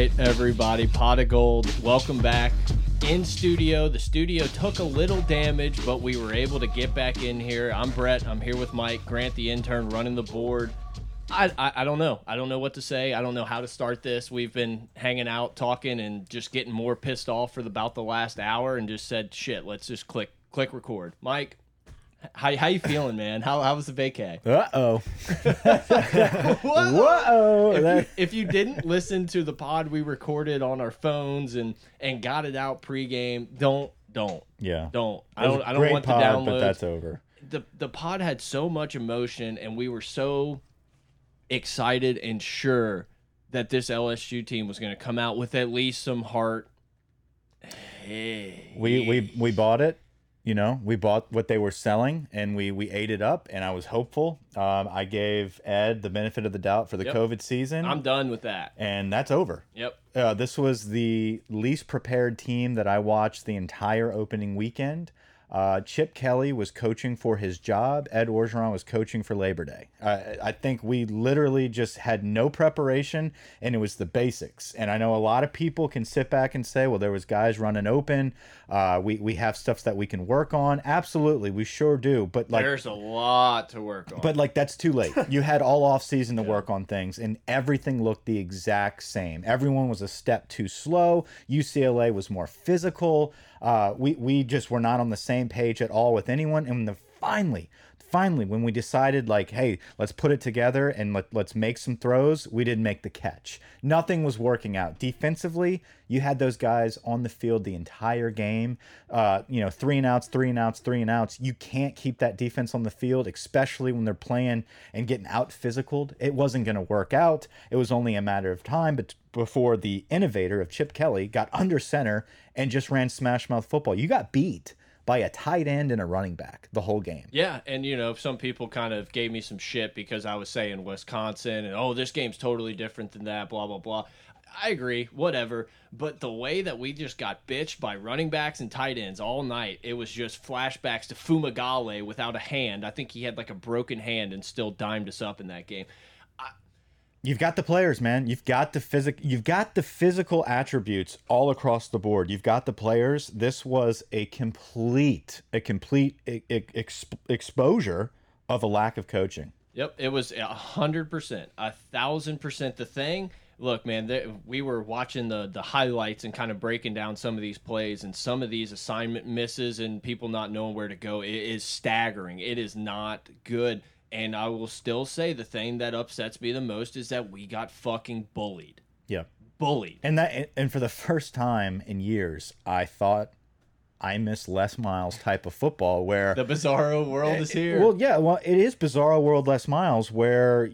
right, everybody. Pot of gold. Welcome back in studio. The studio took a little damage, but we were able to get back in here. I'm Brett. I'm here with Mike Grant, the intern, running the board. I, I, I don't know. I don't know what to say. I don't know how to start this. We've been hanging out, talking, and just getting more pissed off for the, about the last hour, and just said, "Shit, let's just click click record." Mike, how how you feeling, man? How how was the vacay? Uh oh. Whoa! Whoa. if, you, if you didn't listen to the pod we recorded on our phones and and got it out pregame, don't don't yeah. don't. I It was don't a I don't great want pod, the downloads. But that's over. the the pod had so much emotion and we were so excited and sure that this LSU team was going to come out with at least some heart. Hey. We we we bought it. You know, we bought what they were selling, and we we ate it up. And I was hopeful. Um, I gave Ed the benefit of the doubt for the Yep. COVID season, I'm done with that. and that's over. Yep. Uh, this was the least prepared team that I watched the entire opening weekend. Uh, Chip Kelly was coaching for his job. Ed Orgeron was coaching for Labor Day. I I think we literally just had no preparation, and it was the basics. And I know a lot of people can sit back and say, "Well, there was guys running open. Uh, we we have stuff that we can work on." Absolutely, we sure do. But like, There's a lot to work on. but like that's too late. You had all off season to work on things, and everything looked the exact same. Everyone was a step too slow. UCLA was more physical. Uh, we we just were not on the same page at all with anyone. And finally, finally, when we decided like, hey, let's put it together and let let's make some throws, we didn't make the catch. Nothing was working out defensively. You had those guys on the field the entire game. Uh, you know, three and outs, three and outs, three and outs. You can't keep that defense on the field, especially when they're playing and getting out physical. It wasn't going to work out. It was only a matter of time, but before the innovator of Chip Kelly got under center and just ran smash mouth football. You got beat by a tight end and a running back the whole game. Yeah, and you know, some people kind of gave me some shit because I was saying Wisconsin and oh, this game's totally different than that, blah blah blah. I agree, whatever. But the way that we just got bitched by running backs and tight ends all night, it was just flashbacks to Fumagalli without a hand. I think he had like a broken hand and still dimed us up in that game. You've got the players, man. You've got the physic. You've got the physical attributes all across the board. You've got the players. This was a complete, a complete ex exposure of a lack of coaching. Yep, it was a hundred percent, a thousand percent the thing. Look, man, th we were watching the the highlights and kind of breaking down some of these plays and some of these assignment misses and people not knowing where to go. It is staggering. It is not good. And I will still say the thing that upsets me the most is that we got fucking bullied. Yeah, Bullied. and that, and for the first time in years, I thought I miss Les Miles type of football where The bizarro world is eh, here. Well, yeah, well, it is Bizarro World Les Miles where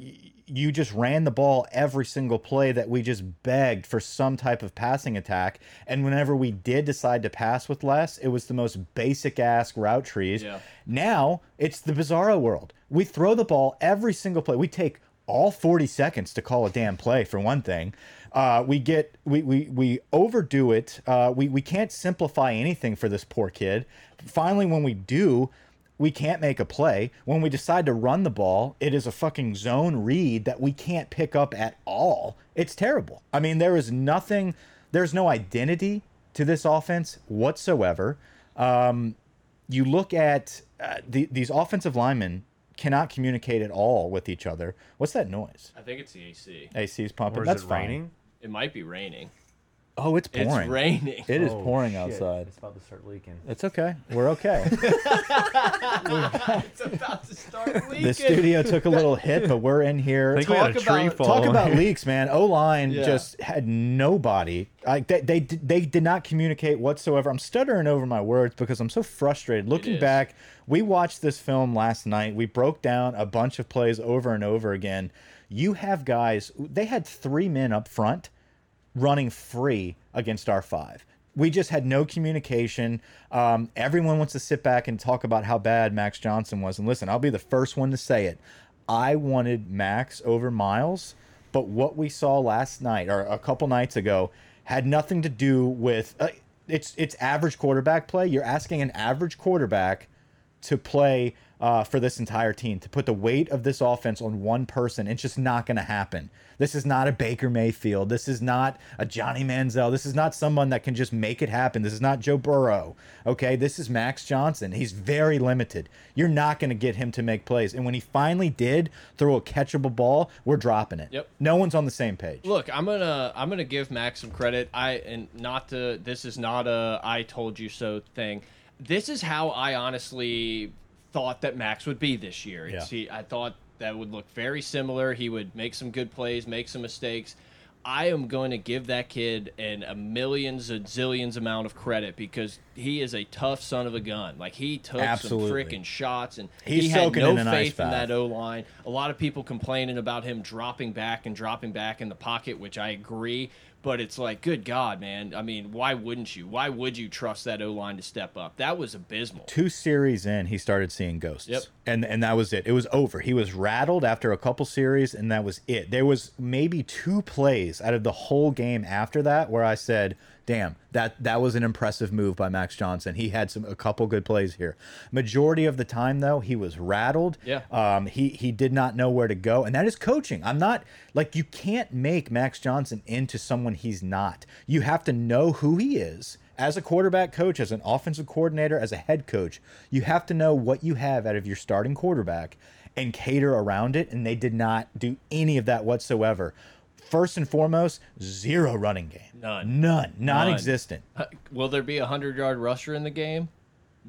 you just ran the ball every single play that we just begged for some type of passing attack. And whenever we did decide to pass with less, it was the most basic ass route trees. Yeah. Now it's the Bizarro World. We throw the ball every single play. We take all 40 seconds to call a damn play for one thing. Uh, we get we we we overdo it. Uh, we we can't simplify anything for this poor kid. Finally, when we do, we can't make a play. When we decide to run the ball, it is a fucking zone read that we can't pick up at all. It's terrible. I mean, there is nothing. There's no identity to this offense whatsoever. Um, you look at uh, the, these offensive linemen cannot communicate at all with each other. What's that noise? I think it's the AC. AC's pumping. Or is That's it fine. raining? It might be raining. Oh, it's pouring. It's raining. It is Oh, pouring shit. outside. It's about to start leaking. It's okay. We're okay. it's about to start leaking. the studio took a little hit, but we're in here. I think we a Talk tree about- Talk about leaks, man. O line Yeah. just had nobody. Like they, they they did not communicate whatsoever. I'm stuttering over my words because I'm so frustrated. Looking back, we watched this film last night. We broke down a bunch of plays over and over again. You have guys. They had three men up front running free against our five. We just had no communication. Um, everyone wants to sit back and talk about how bad Max Johnson was. And listen, I'll be the first one to say it. I wanted Max over Myles, but what we saw last night or a couple nights ago had nothing to do with uh, it's it's average quarterback play. You're asking an average quarterback to play uh, for this entire team to put the weight of this offense on one person. It's just not going to happen. This is not a Baker Mayfield. This is not a Johnny Manziel. This is not someone that can just make it happen. This is not Joe Burrow. Okay, this is Max Johnson. He's very limited. You're not going to get him to make plays. And when he finally did throw a catchable ball, we're dropping it. Yep. No one's on the same page. Look, I'm gonna I'm gonna give Max some credit. I and not to this is not a I told you so thing. This is how I honestly thought that Max would be this year. Yeah. He, I thought that would look very similar. He would make some good plays, make some mistakes. I am going to give that kid an a millions and zillions amount of credit because he is a tough son of a gun. Like he took Absolutely. some freaking shots and He's he had no in faith in that O line. A lot of people complaining about him dropping back and dropping back in the pocket, which I agree. But it's like, good God, man. I mean, why wouldn't you? Why would you trust that O line to step up? That was abysmal. two series in, he started seeing ghosts. Yep. And and that was it. It was over. He was rattled after a couple series, and that was it. There was maybe two plays out of the whole game after that where I said, "Damn, that that was an impressive move by Max Johnson. He had some a couple good plays here." Majority of the time, though, he was rattled. Yeah. Um. He he did not know where to go, and that is coaching. I'm not like you can't make Max Johnson into someone he's not. You have to know who he is as a quarterback coach, as an offensive coordinator, as a head coach, you have to know what you have out of your starting quarterback and cater around it. And they did not do any of that whatsoever. First and foremost, zero running game. None. None. Non existent. Uh, Will there be a hundred yard rusher in the game?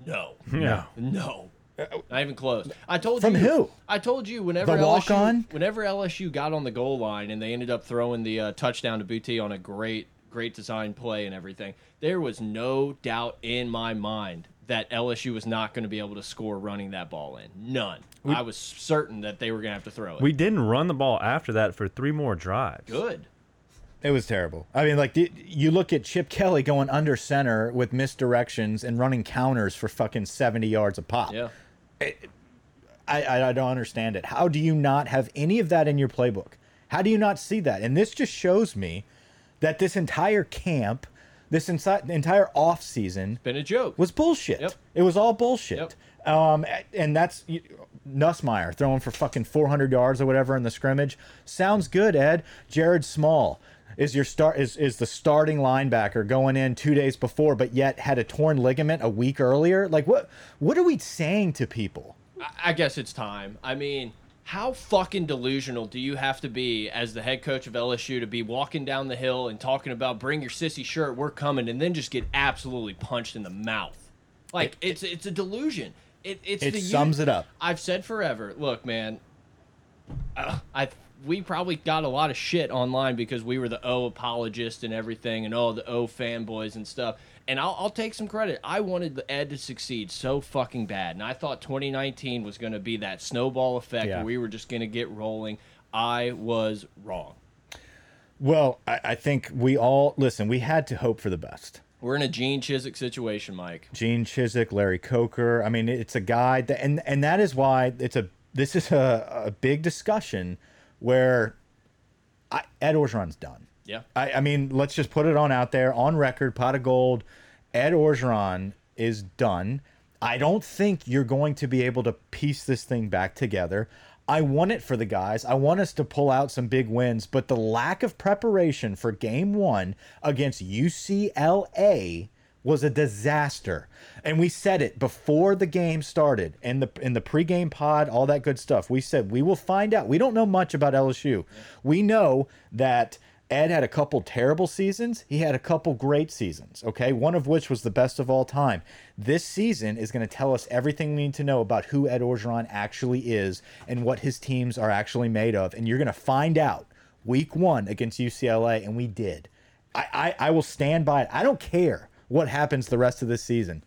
No. No. No. Not even close. I told From you. who? I told you whenever The LSU, walk-on? whenever LSU got on the goal line and they ended up throwing the uh, touchdown to Boutte on a great, great design play and everything, there was no doubt in my mind that LSU was not going to be able to score running that ball in. None. I was certain that they were going to have to throw it. We didn't run the ball after that for three more drives. Good. It was terrible. I mean, like you look at Chip Kelly going under center with misdirections and running counters for fucking seventy yards a pop. Yeah. I, I I don't understand it. How do you not have any of that in your playbook? How do you not see that? And this just shows me that this entire camp, this inside entire off season Been a joke. was bullshit. Yep. It was all bullshit. Um, and that's Nussmeier throwing for fucking 400 yards or whatever in the scrimmage. Sounds good, Ed. Jared Small is your start is is the starting linebacker going in two days before, but yet had a torn ligament a week earlier. Like what? What are we saying to people? I- I guess it's time. I mean, how fucking delusional do you have to be as the head coach of LSU to be walking down the hill and talking about bring your sissy shirt, we're coming, and then just get absolutely punched in the mouth? Like it's it's a delusion. It it's It the sums it up. I've said forever. Look, man, uh, I we probably got a lot of shit online because we were the O apologist and everything, and all the O fanboys and stuff. And I'll, I'll take some credit. I wanted the Ed to succeed so fucking bad, and I thought 2019 was going to be that snowball effect Yeah. where we were just going to get rolling. I was wrong. Well, I, I think we all listen. We had to hope for the best. We're in a Gene Chizik situation, Mike. Gene Chizik, Larry Coker. I mean, it's a guy that, and and that is why it's a this is a, a big discussion where I, Ed Orgeron's done. Yeah. I, I mean, let's just put it on out there on record, pot of gold. Ed Orgeron is done. I don't think you're going to be able to piece this thing back together. I want it for the guys. I want us to pull out some big wins, but the lack of preparation for game one against UCLA was a disaster. And we said it before the game started in the in the pregame pod, all that good stuff. We said we will find out. We don't know much about LSU. We know that Ed had a couple terrible seasons. He had a couple great seasons, okay? One of which was the best of all time. This season is going to tell us everything we need to know about who Ed Orgeron actually is and what his teams are actually made of. And you're going to find out week one against UCLA, and we did. I, I, I will stand by it. I don't care what happens the rest of this season.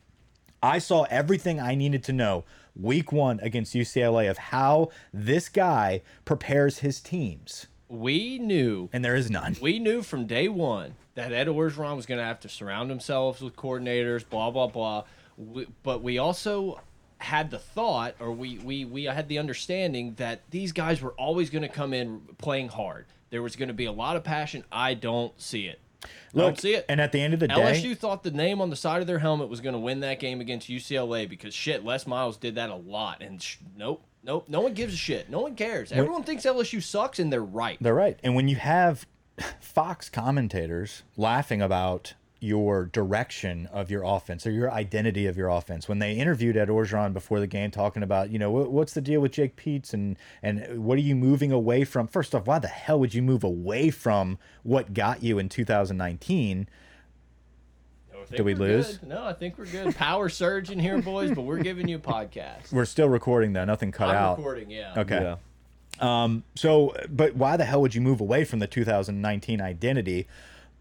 I saw everything I needed to know week one against UCLA of how this guy prepares his teams. We knew And there is none. we knew from day one that Ed Orgeron was going to have to surround himself with coordinators, blah blah blah. We, but we also had the thought, or we we we had the understanding that these guys were always going to come in playing hard. There was going to be a lot of passion. I don't see it. I don't see it. And at the end of the day, LSU thought the name on the side of their helmet was going to win that game against UCLA because shit, Les Miles did that a lot, and sh nope, nope, no one gives a shit, no one cares. Everyone thinks LSU sucks, and they're right. They're right. And when you have Fox commentators laughing about your direction of your offense or your identity of your offense, when they interviewed Ed Orgeron before the game, talking about, you know, what's the deal with Jake Peetz and and what are you moving away from? First off, why the hell would you move away from what got you in 2019? No, I think Did we we're lose? good. No, I think we're good. Power surge in here, boys, but we're giving you a podcast. We're still recording though, nothing cut I'm out. recording, yeah. Okay. Yeah. Um, so, but why the hell would you move away from the 2019 identity?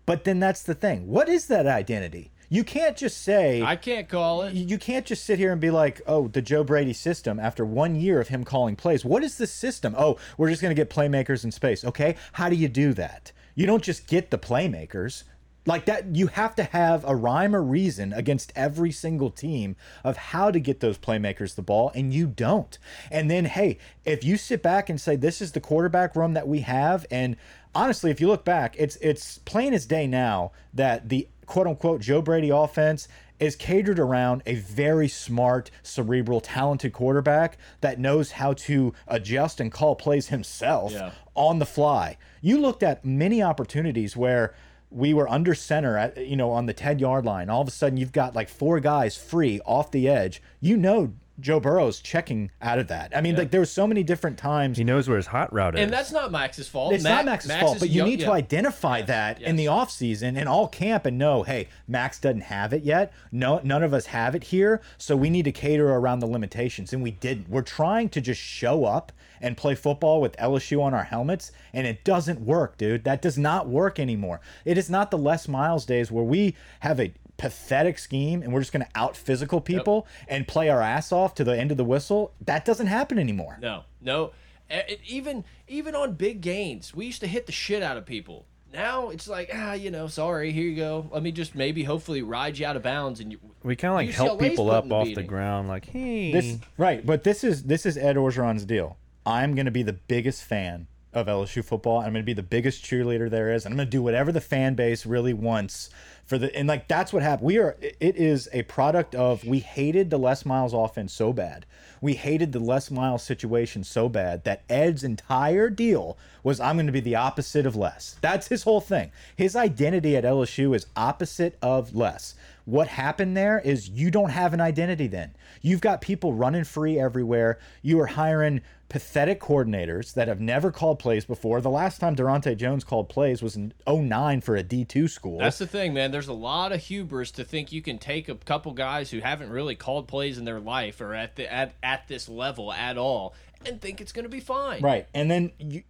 But then that's the thing. What is that identity? You can't just say I can't call it. you can't just sit here and be like, "Oh, the Joe Brady system." After one year of him calling plays, what is the system? Oh, we're just going to get playmakers in space. Okay, how do you do that? You don't just get the playmakers like that. You have to have a rhyme or reason against every single team of how to get those playmakers the ball, and you don't. And then, hey, if you sit back and say this is the quarterback room that we have, and honestly, if you look back, it's it's plain as day now that the quote unquote Joe Brady offense is catered around a very smart, cerebral, talented quarterback that knows how to adjust and call plays himself Yeah. on the fly. You looked at many opportunities where we were under center at you know on the 10 yard line. All of a sudden you've got like four guys free off the edge. You know Joe Burrow's checking out of that. I mean, like there were so many different times He knows where his hot route is. And that's not Max's fault. it's Mac- not Max's Max fault, but you young- need to yeah. identify that in the yes. offseason and all camp and know, hey, Max doesn't have it yet. No, none of us have it here, so we need to cater around the limitations. And we didn't. We're trying to just show up and play football with LSU on our helmets, and it doesn't work, dude. That does not work anymore. It is not the Les Miles days where we have a pathetic scheme and we're just going to out physical people and play our ass off to the end of the whistle. That doesn't happen anymore. No, no. It- even even on big gains, we used to hit the shit out of people. Now it's like ah, you know, sorry, here you go. Let me just maybe hopefully ride you out of bounds and you. we kind of like help UCLA's people putting up off the ground, like, hey, This right, but this is this is Ed Orgeron's deal. I'm going to be the biggest fan of LSU football. I'm going to be the biggest cheerleader there is. And I'm going to do whatever the fan base really wants for the and like that's what happened. We are it is a product of we hated the Les Miles offense so bad. We hated the Les Miles situation so bad that Ed's entire deal was I'm going to be the opposite of Les. That's his whole thing. His identity at LSU is opposite of Les. What happened there is you don't have an identity then. You've got people running free everywhere. You are hiring pathetic coordinators that have never called plays before. The last time Daronte Jones called plays was in 09 for a D2 school. That's the thing, man. There's a lot of hubris to think you can take a couple guys who haven't really called plays in their life or at the at, at this level at all and think it's going to be fine. Right. And then you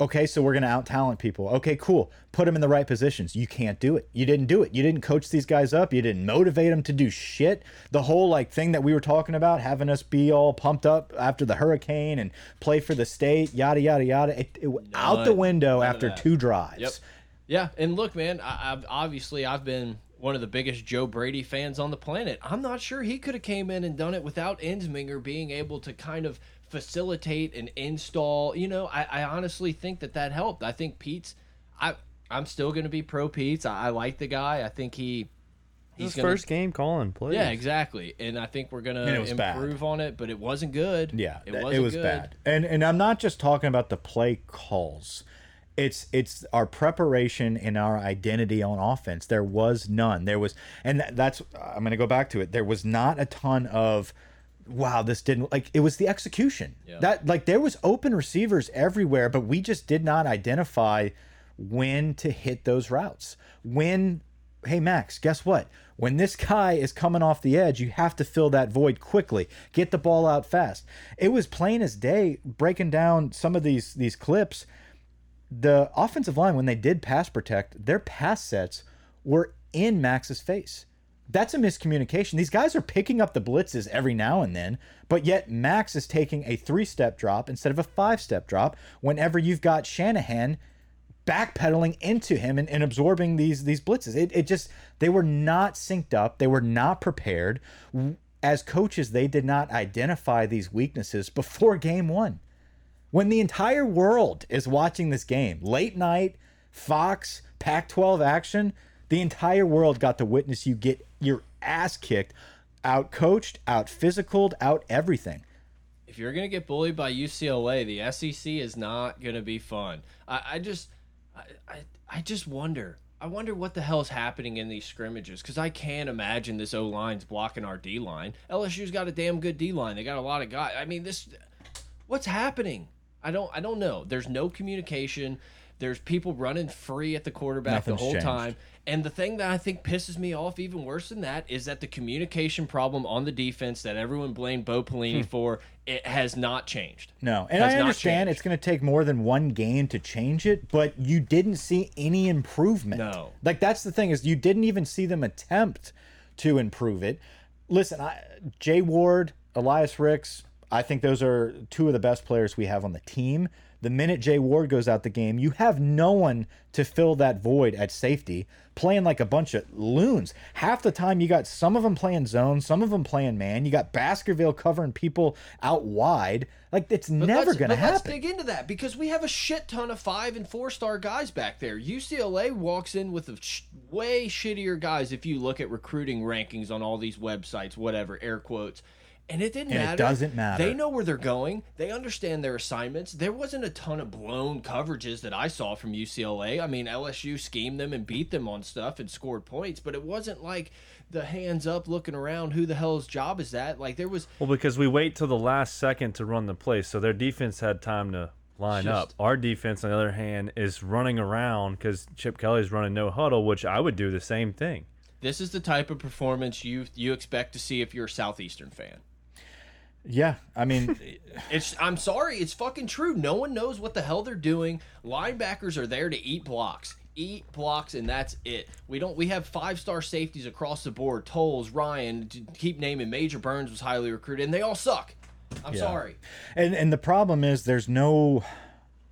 okay, so we're going to out talent people. Okay, cool. Put them in the right positions. You can't do it. You didn't do it. You didn't coach these guys up. You didn't motivate them to do shit. The whole like thing that we were talking about, having us be all pumped up after the hurricane and play for the state, yada yada yada. It, it went out the window after two drives. Yep. Yeah, and look, man. I, I've obviously I've been one of the biggest Joe Brady fans on the planet. I'm not sure he could have came in and done it without Ensminger being able to kind of facilitate and install. You know, I, I honestly think that that helped. I think Peetz. I I'm still going to be pro Peetz. I, I like the guy. I think he. his gonna- first game calling plays. Yeah, exactly. And I think we're gonna And it was bad. improve on it, but it wasn't good. Yeah, it th- wasn't was good. bad. And and I'm not just talking about the play calls. It's it's our preparation and our identity on offense. There was none. There was, and that's I'm going to go back to it. There was not a ton of. Wow, this didn't like it was the execution. Yeah. That like there was open receivers everywhere, but we just did not identify when to hit those routes. When hey Max, guess what? When this guy is coming off the edge, you have to fill that void quickly. Get the ball out fast. It was plain as day breaking down some of these these clips. The offensive line when they did pass protect, their pass sets were in Max's face. That's a miscommunication. These guys are picking up the blitzes every now and then, but yet Max is taking a three-step drop instead of a five-step drop whenever you've got Shanahan backpedaling into him and, and absorbing these these blitzes. It, it just they were not synced up. They were not prepared. As coaches, they did not identify these weaknesses before game one. When the entire world is watching this game, late night, Fox, Pac 12 action, the entire world got to witness you get your ass kicked, out coached, out physicaled, out everything. if you're gonna get bullied by UCLA, the SEC is not gonna be fun. I, I just, I, I, I just wonder. I wonder what the hell's happening in these scrimmages because I can't imagine this O line's blocking our D line. LSU's got a damn good D line. They got a lot of guys. I mean, this, what's happening? I don't, I don't know. There's no communication. There's people running free at the quarterback the whole changed. time. And the thing that I think pisses me off even worse than that is that the communication problem on the defense that everyone blamed Bo Pelini hmm. for it has not changed. No, and I understand it's going to take more than one game to change it, but you didn't see any improvement. No. like that's the thing is you didn't even see them attempt to improve it. Listen, I, Jay Ward, Elias Ricks, I think those are two of the best players we have on the team. The minute Jay Ward goes out the game, you have no one to fill that void at safety, playing like a bunch of loons. Half the time, you got some of them playing zone, some of them playing man. You got Baskerville covering people out wide. Like it's But never going to but Let's happen. dig into that because we have a shit ton of five and four star guys back there. UCLA walks in with a sh way shittier guys if you look at recruiting rankings on all these websites, whatever air quotes. And it didn't And it matter. doesn't matter. They know where they're going. They understand their assignments. There wasn't a ton of blown coverages that I saw from UCLA. I mean, LSU schemed them and beat them on stuff and scored points, but it wasn't like the hands up looking around. Who the hell's job is that? Like there was Well, because we wait till the last second to run the play, so their defense had time to line Just- up. Our defense, on the other hand, is running around because Chip Kelly's running no huddle, which I would do the same thing. This is the type of performance you you expect to see if you're a Southeastern fan. Yeah, I mean, It's I'm sorry, it's fucking true. No one knows what the hell they're doing. Linebackers are there to eat blocks. Eat blocks and that's it. We don't we have five-star safeties across the board. Tolles, Ryan, to keep naming Major Burns was highly recruited and they all suck. I'm Yeah. sorry. and and the problem is there's no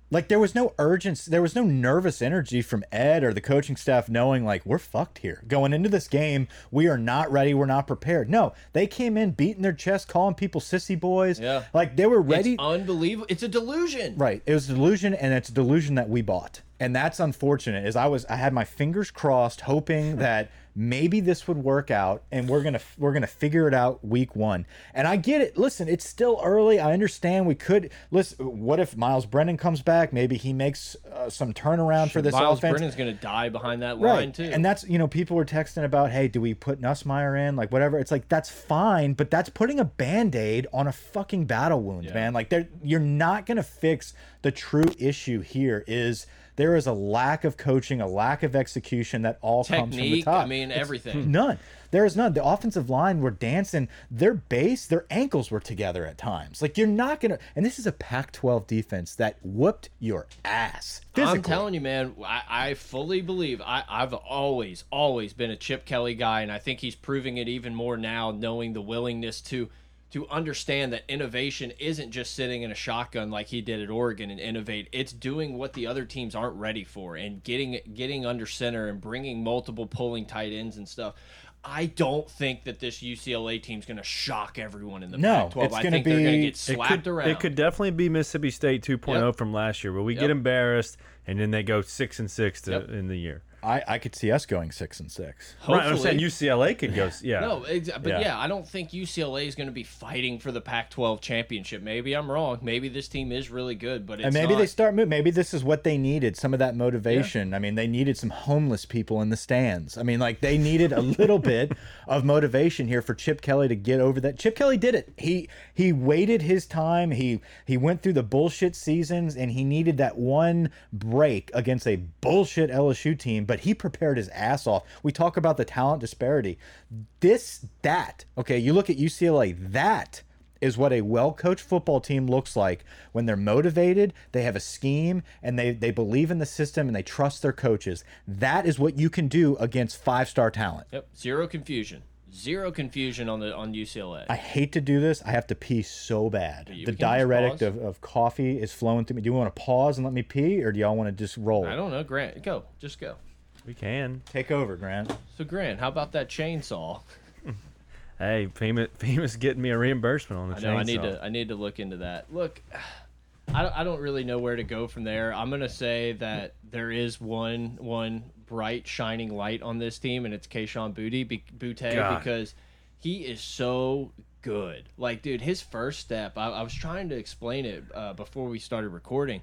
like there was no urgency there was no nervous energy from ed or the coaching staff knowing like we're fucked here going into this game we are not ready we're not prepared no they came in beating their chest calling people sissy boys Yeah. like they were ready It's unbelievable. It's a delusion. Right. It was a delusion, and it's a delusion that we bought, and that's unfortunate. Is I was I had my fingers crossed, hoping that maybe this would work out, and we're gonna we're gonna figure it out week one. And I get it. Listen, it's still early. I understand. We could listen. What if Myles Brennan comes back? Maybe he makes uh, some turnaround for this Miles offense. Brennan's gonna die behind that line too. And that's, you know, people were texting about, hey, do we put Nussmeier in? Like, whatever. It's like, that's fine, but that's putting a band aid on a fucking battle wound, man. Like, you're not going to fix the true issue here is there is a lack of coaching, a lack of execution that all comes from the Technique, top. I mean It's everything. None. There is none. The offensive line were dancing. Their base, their ankles were together at times. Like, you're not going to, and this is a Pac 12 defense that whooped your ass. I'm telling you, man, I, I fully believe. I, I've always, always been a Chip Kelly guy, and I think he's proving it even more now, knowing the willingness to to understand that innovation isn't just sitting in a shotgun like he did at Oregon and innovate. It's doing what the other teams aren't ready for and getting getting under center and bringing multiple pulling tight ends and stuff. I don't think that this UCLA team's going to shock everyone in the No, Pac-12. it's I think they're going to be- get It slapped could, around. it could definitely be Mississippi State 2.0 Yep. from last year, where we Yep. get embarrassed and then they go six and six to, Yep. in the year. I, I could see us going six and six. Right, I'm saying UCLA could go. Yeah, No, but Yeah. yeah. I don't think UCLA is going to be fighting for the Pac-12 championship. Maybe I'm wrong. Maybe this team is really good, but it's and maybe not. they start move. Maybe this is what they needed. Some of that motivation. I mean, they needed some homeless people in the stands. I mean, like they needed a little bit of motivation here for Chip Kelly to get over that. Chip Kelly did it. He he waited his time. He he went through the bullshit seasons, and he needed that one break against a bullshit LSU team. But he prepared his ass off. We talk about the talent disparity. This that okay. You look at UCLA. That is what a well-coached football team looks like when they're motivated, they have a scheme, and they they believe in the system and they trust their coaches. That is what you can do against five-star talent. Yep, zero confusion. Zero confusion on the on UCLA. I hate to do this. I have to pee so bad. You The diuretic of, of coffee is flowing through me. Do you want to pause and let me pee, or do y'all want to just roll? I don't know, Grant. Go, just go. We can. Take over, Grant. So Grant, how about that chainsaw? Hey, famous, famous getting me a reimbursement on the I know I need to I need to look into that. Look, I, I don't, I don't really know where to go from there. I'm gonna say that there is one one bright shining light on this team, and it's Kayshon Boutte be, Boutte God. because he is so good. Like, dude, his first step. I, I was trying to explain it uh, before we started recording.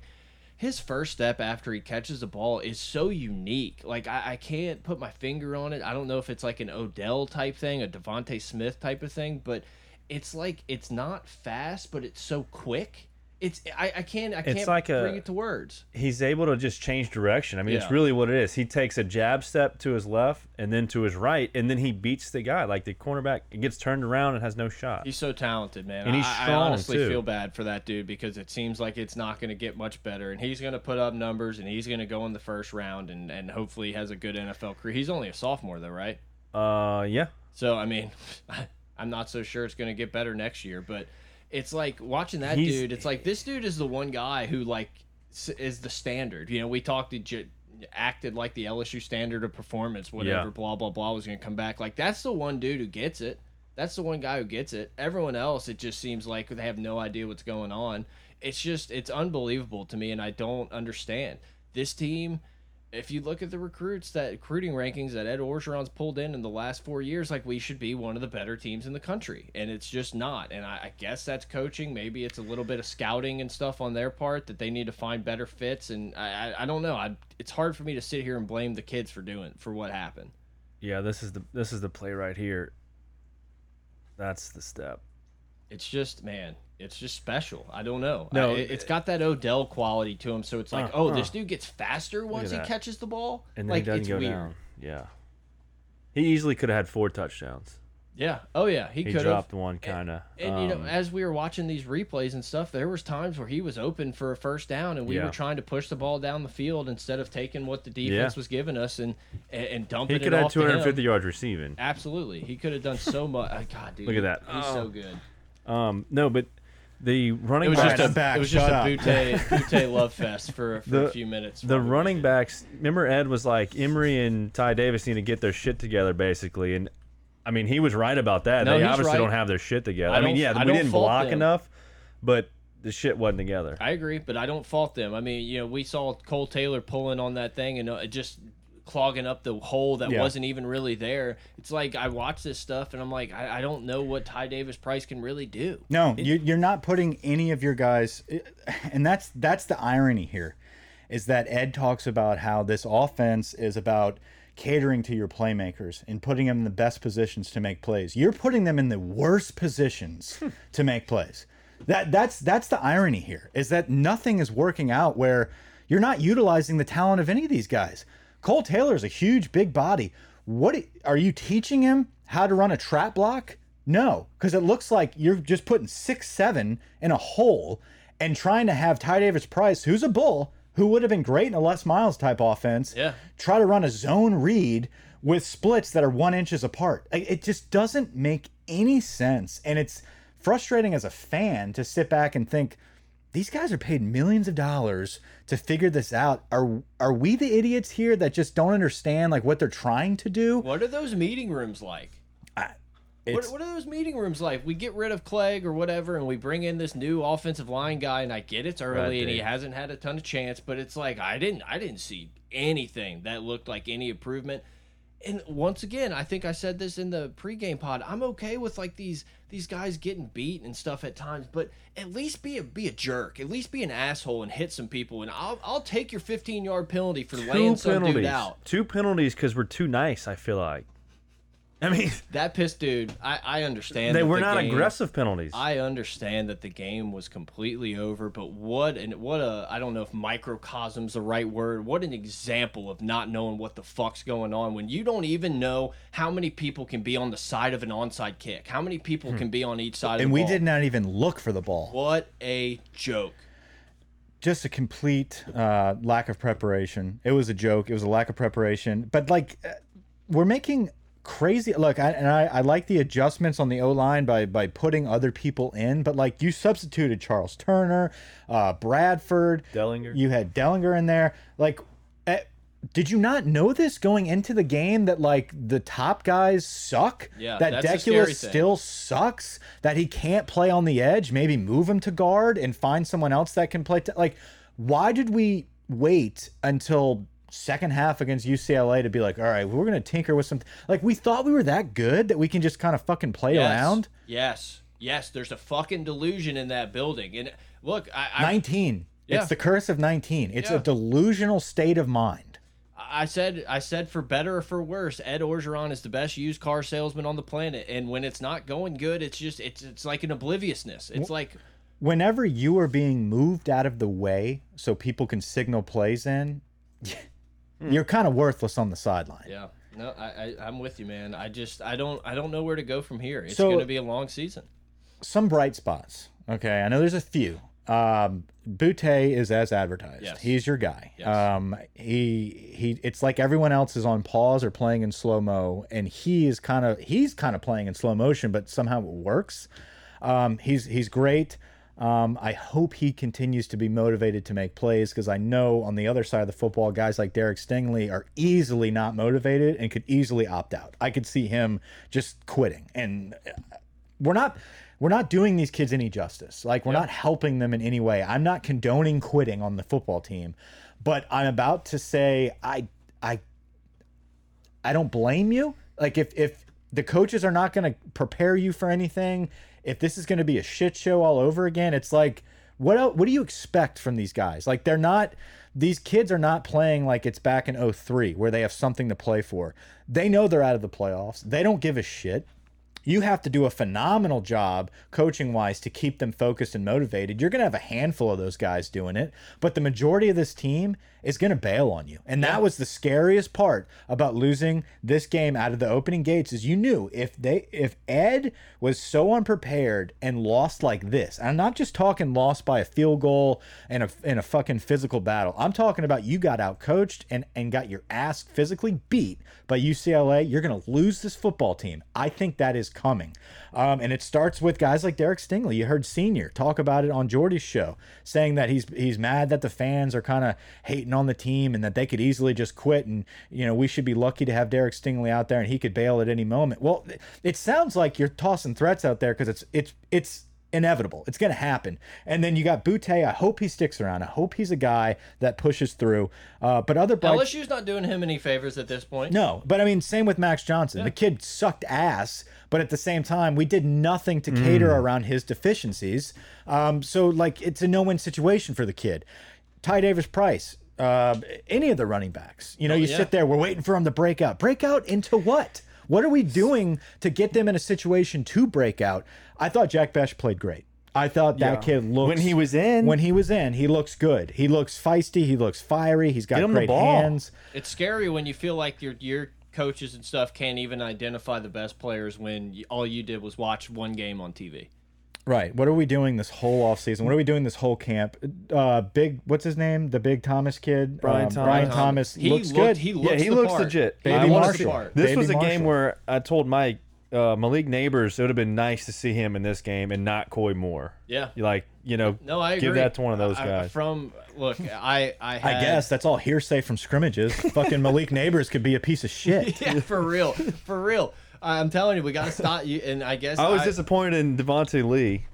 His first step after he catches the ball is so unique. Like I, I can't put my finger on it. I don't know if it's like an Odell type thing, a DeVonta Smith type of thing, but it's like it's not fast, but it's so quick. It's I, I can't I can't like a- bring it to words. He's able to just change direction. I mean, it's really what it is. He takes a jab step to his left and then to his right, and then he beats the guy. Like the cornerback, it gets turned around and has no shot. He's so talented, man. And he's strong I, I honestly too. feel bad for that dude because it seems like it's not going to get much better, and he's going to put up numbers, and he's going to go in the first round, and and hopefully he has a good NFL career. He's only a sophomore though, right? Uh, yeah. So I mean, I'm not so sure it's going to get better next year, but it's like watching that He's- dude. It's like this dude is the one guy who like is the standard. You know, we talked to. J- acted like the LSU standard of performance whatever Yeah. blah blah blah was going to come back like that's the one dude who gets it that's the one guy who gets it everyone else it just seems like they have no idea what's going on it's just it's unbelievable to me and I don't understand this team if you look at the recruits that recruiting rankings that Ed Orgeron's pulled in in the last four years, like we should be one of the better teams in the country, and it's just not. And I, I guess that's coaching. Maybe it's a little bit of scouting and stuff on their part that they need to find better fits. And I, I, I don't know. I, it's hard for me to sit here and blame the kids for doing for what happened. Yeah, this is the this is the play right here. That's the step. It's just man, it's just special. I don't know. No, I, it, has got that Odell quality to him. So it's like, Uh, oh, uh. this dude gets faster once he catches the ball. And then like he doesn't it's go weird. down. Yeah. He easily could have had four touchdowns. Yeah. Oh yeah. He, He could have. dropped one kind of. And you know, as we were watching these replays and stuff, there was times where he was open for a first down, and we Yeah. were trying to push the ball down the field instead of taking what the defense Yeah. was giving us and and, and dumping he could it have off to 250 yards receiving. Absolutely, he could have done so much. Uh, God, dude, Look at that. He's Oh. so good. Um, no, but the running It was backs, just a I'm back. it was just Shut a up. Butte Butte love fest for, for The- a few minutes. the running backs. Remember, Ed was like Emery and Ty Davis need to get their shit together, basically, and I mean he was right about that. No, they obviously right. don't have their shit together. I I, mean, yeah, I we didn't block them. enough, but the shit wasn't together. I agree, but I don't fault them. I mean, you know, we saw Kole Taylor pulling on that thing and uh, it just clogging up the hole that Yeah. wasn't even really there. It's like I watch this stuff and I'm like, I, I don't know what Ty Davis Price can really do. No, you, you're not putting any of your guys, and that's that's the irony here, is that Ed talks about how this offense is about catering to your playmakers and putting them in the best positions to make plays. You're putting them in the worst positions hmm. to make plays. That that's that's the irony here is that nothing is working out where you're not utilizing the talent of any of these guys. Kole Taylor is a huge, big body. What are you teaching him how to run a trap block? No, because it looks like you're just putting six seven in a hole and trying to have Ty Davis Price, who's a bull, who would have been great in a Les Miles type offense, Yeah. try to run a zone read with splits that are one inches apart. It just doesn't make any sense, and it's frustrating as a fan to sit back and think these guys are paid millions of dollars to figure this out. Are are we the idiots here that just don't understand like what they're trying to do? What are those meeting rooms like? What, what are those meeting rooms like? We get rid of Cregg or whatever, and we bring in this new offensive line guy. And I get it's early, and he hasn't had a ton of chance, but it's like I didn't, I didn't see anything that looked like any improvement. And once again, I think I said this in the pregame pod. I'm okay with like these these guys getting beat and stuff at times, but at least be a be a jerk. At least be an asshole and hit some people. And I'll I'll take your 15 yard penalty for laying Two some dude out. Two penalties because we're too nice. I feel like. I mean, That pissed dude. I I understand. they that were the not game- aggressive penalties. I understand that the game was completely over, but what and what a I don't know if microcosm's the right word. What an example of not knowing what the fuck's going on when you don't even know how many people can be on the side of an onside kick, how many people can be on each side. of the game? and we ball. did not even look for the ball. What a joke! just a complete uh, lack of preparation. It was a joke. It was a lack of preparation. But like, uh, we're making crazy. Look, I, and I, I like the adjustments on the O line by by putting other people in. But like, you substituted Charles Turner, uh, Bradford, Dellinger. You had Dellinger in there. Like, eh, did you not know this going into the game that like the top guys suck? Yeah, that that's Deculus still sucks. That he can't play on the edge. Maybe move him to guard and find someone else that can play. T like, why did we wait until second half against UCLA to be like, all right, we're gonna tinker with some. Like, we thought we were that good that we can just kind of fucking play Yes. around. Yes. Yes. There's a fucking delusion in that building. And look, I, I, 19. Yeah. It's the curse of 19. It's Yeah. a delusional state of mind. I said, I said, for better or for worse, Ed Orgeron is the best used car salesman on the planet. And when it's not going good, it's just, it's, it's like an obliviousness. It's like, whenever you are being moved out of the way so people can signal plays in, you're kind of worthless on the sideline. yeah, no, I, I, I'm with you, man. I just, I don't, I don't know where to go from here. It's So- going to be a long season. Some bright spots. Okay, I know there's a few. Um, Boutte is as advertised. Yes. He's your guy. Yes. Um, he he. It's like everyone else is on pause or playing in slow mo, and he is kind of he's kind of playing in slow motion, but somehow it works. Um, he's he's great. Um, I hope he continues to be motivated to make plays because I know on the other side of the football, guys like Derek Stingley are easily not motivated and could easily opt out. I could see him just quitting, and we're not we're not doing these kids any justice. Like we're not helping them in any way. I'm not condoning quitting on the football team, but I'm about to say I I I don't blame you. Like if if the coaches are not going to prepare you for anything, if this is going to be a shit show all over again, it's like what else, what do you expect from these guys? Like they're not these kids are not playing like it's back in 03 where they have something to play for. They know they're out of the playoffs. They don't give a shit you have to do a phenomenal job coaching wise to keep them focused and motivated. You're going to have a handful of those guys doing it, but the majority of this team is going to bail on you. And that was the scariest part about losing this game out of the opening gates is you knew if they if Ed was so unprepared and lost like this. I'm not just talking lost by a field goal and a in a fucking physical battle. I'm talking about you got out coached and and got your ass physically beat by UCLA. You're going to lose this football team. I think that is coming. Um, and it starts with guys like Derek Stingley. You heard Senior talk about it on Jordy's show, saying that he's he's mad that the fans are kind of hating on the team and that they could easily just quit. And you know we should be lucky to have Derek Stingley out there and he could bail at any moment. Well, it sounds like you're tossing threats out there because it's it's it's inevitable. It's going to happen. And then you got Boutte. I hope he sticks around. I hope he's a guy that pushes through. Uh, but other bright LSU's not doing him any favors at this point. no, but I mean, same with Max Johnson. The kid sucked ass, but at the same time, we did nothing to cater around his deficiencies. Um, so, like, it's a no win situation for the kid. Ty Davis Price, uh, any of the running backs, you know, you yeah. sit there, we're waiting for them to break out. Break out into what? What are we doing to get them in a situation to break out? I thought Jack Bech played great. I thought that kid looked When he was in. when he was in, he looks good. He looks feisty. He looks fiery. He's got Get him the great hands. It's scary when you feel like your your coaches and stuff can't even identify the best players when you, all you did was watch one game on TV. Right. What are we doing this whole off season? What are we doing this whole camp? Uh, big. What's his name? The big Thomas kid. Brian Um, Thomas. Brian Thomas He looks looked, good. He looks yeah, he the looks part. legit. Baby I He wanna- looks the Marshall. This Baby was a game where I told Mike, uh, Malik Nabers, it would have been nice to see him in this game and not Koy Moore. Yeah. You like, you know, No, I agree. give that to one of those I- guys. from look, I I had, I guess that's all hearsay from scrimmages. Fucking Malik Nabers could be a piece of shit. yeah, for real, for real. I'm telling you, we got to stop you. And I guess I was disappointed in Devonta Lee.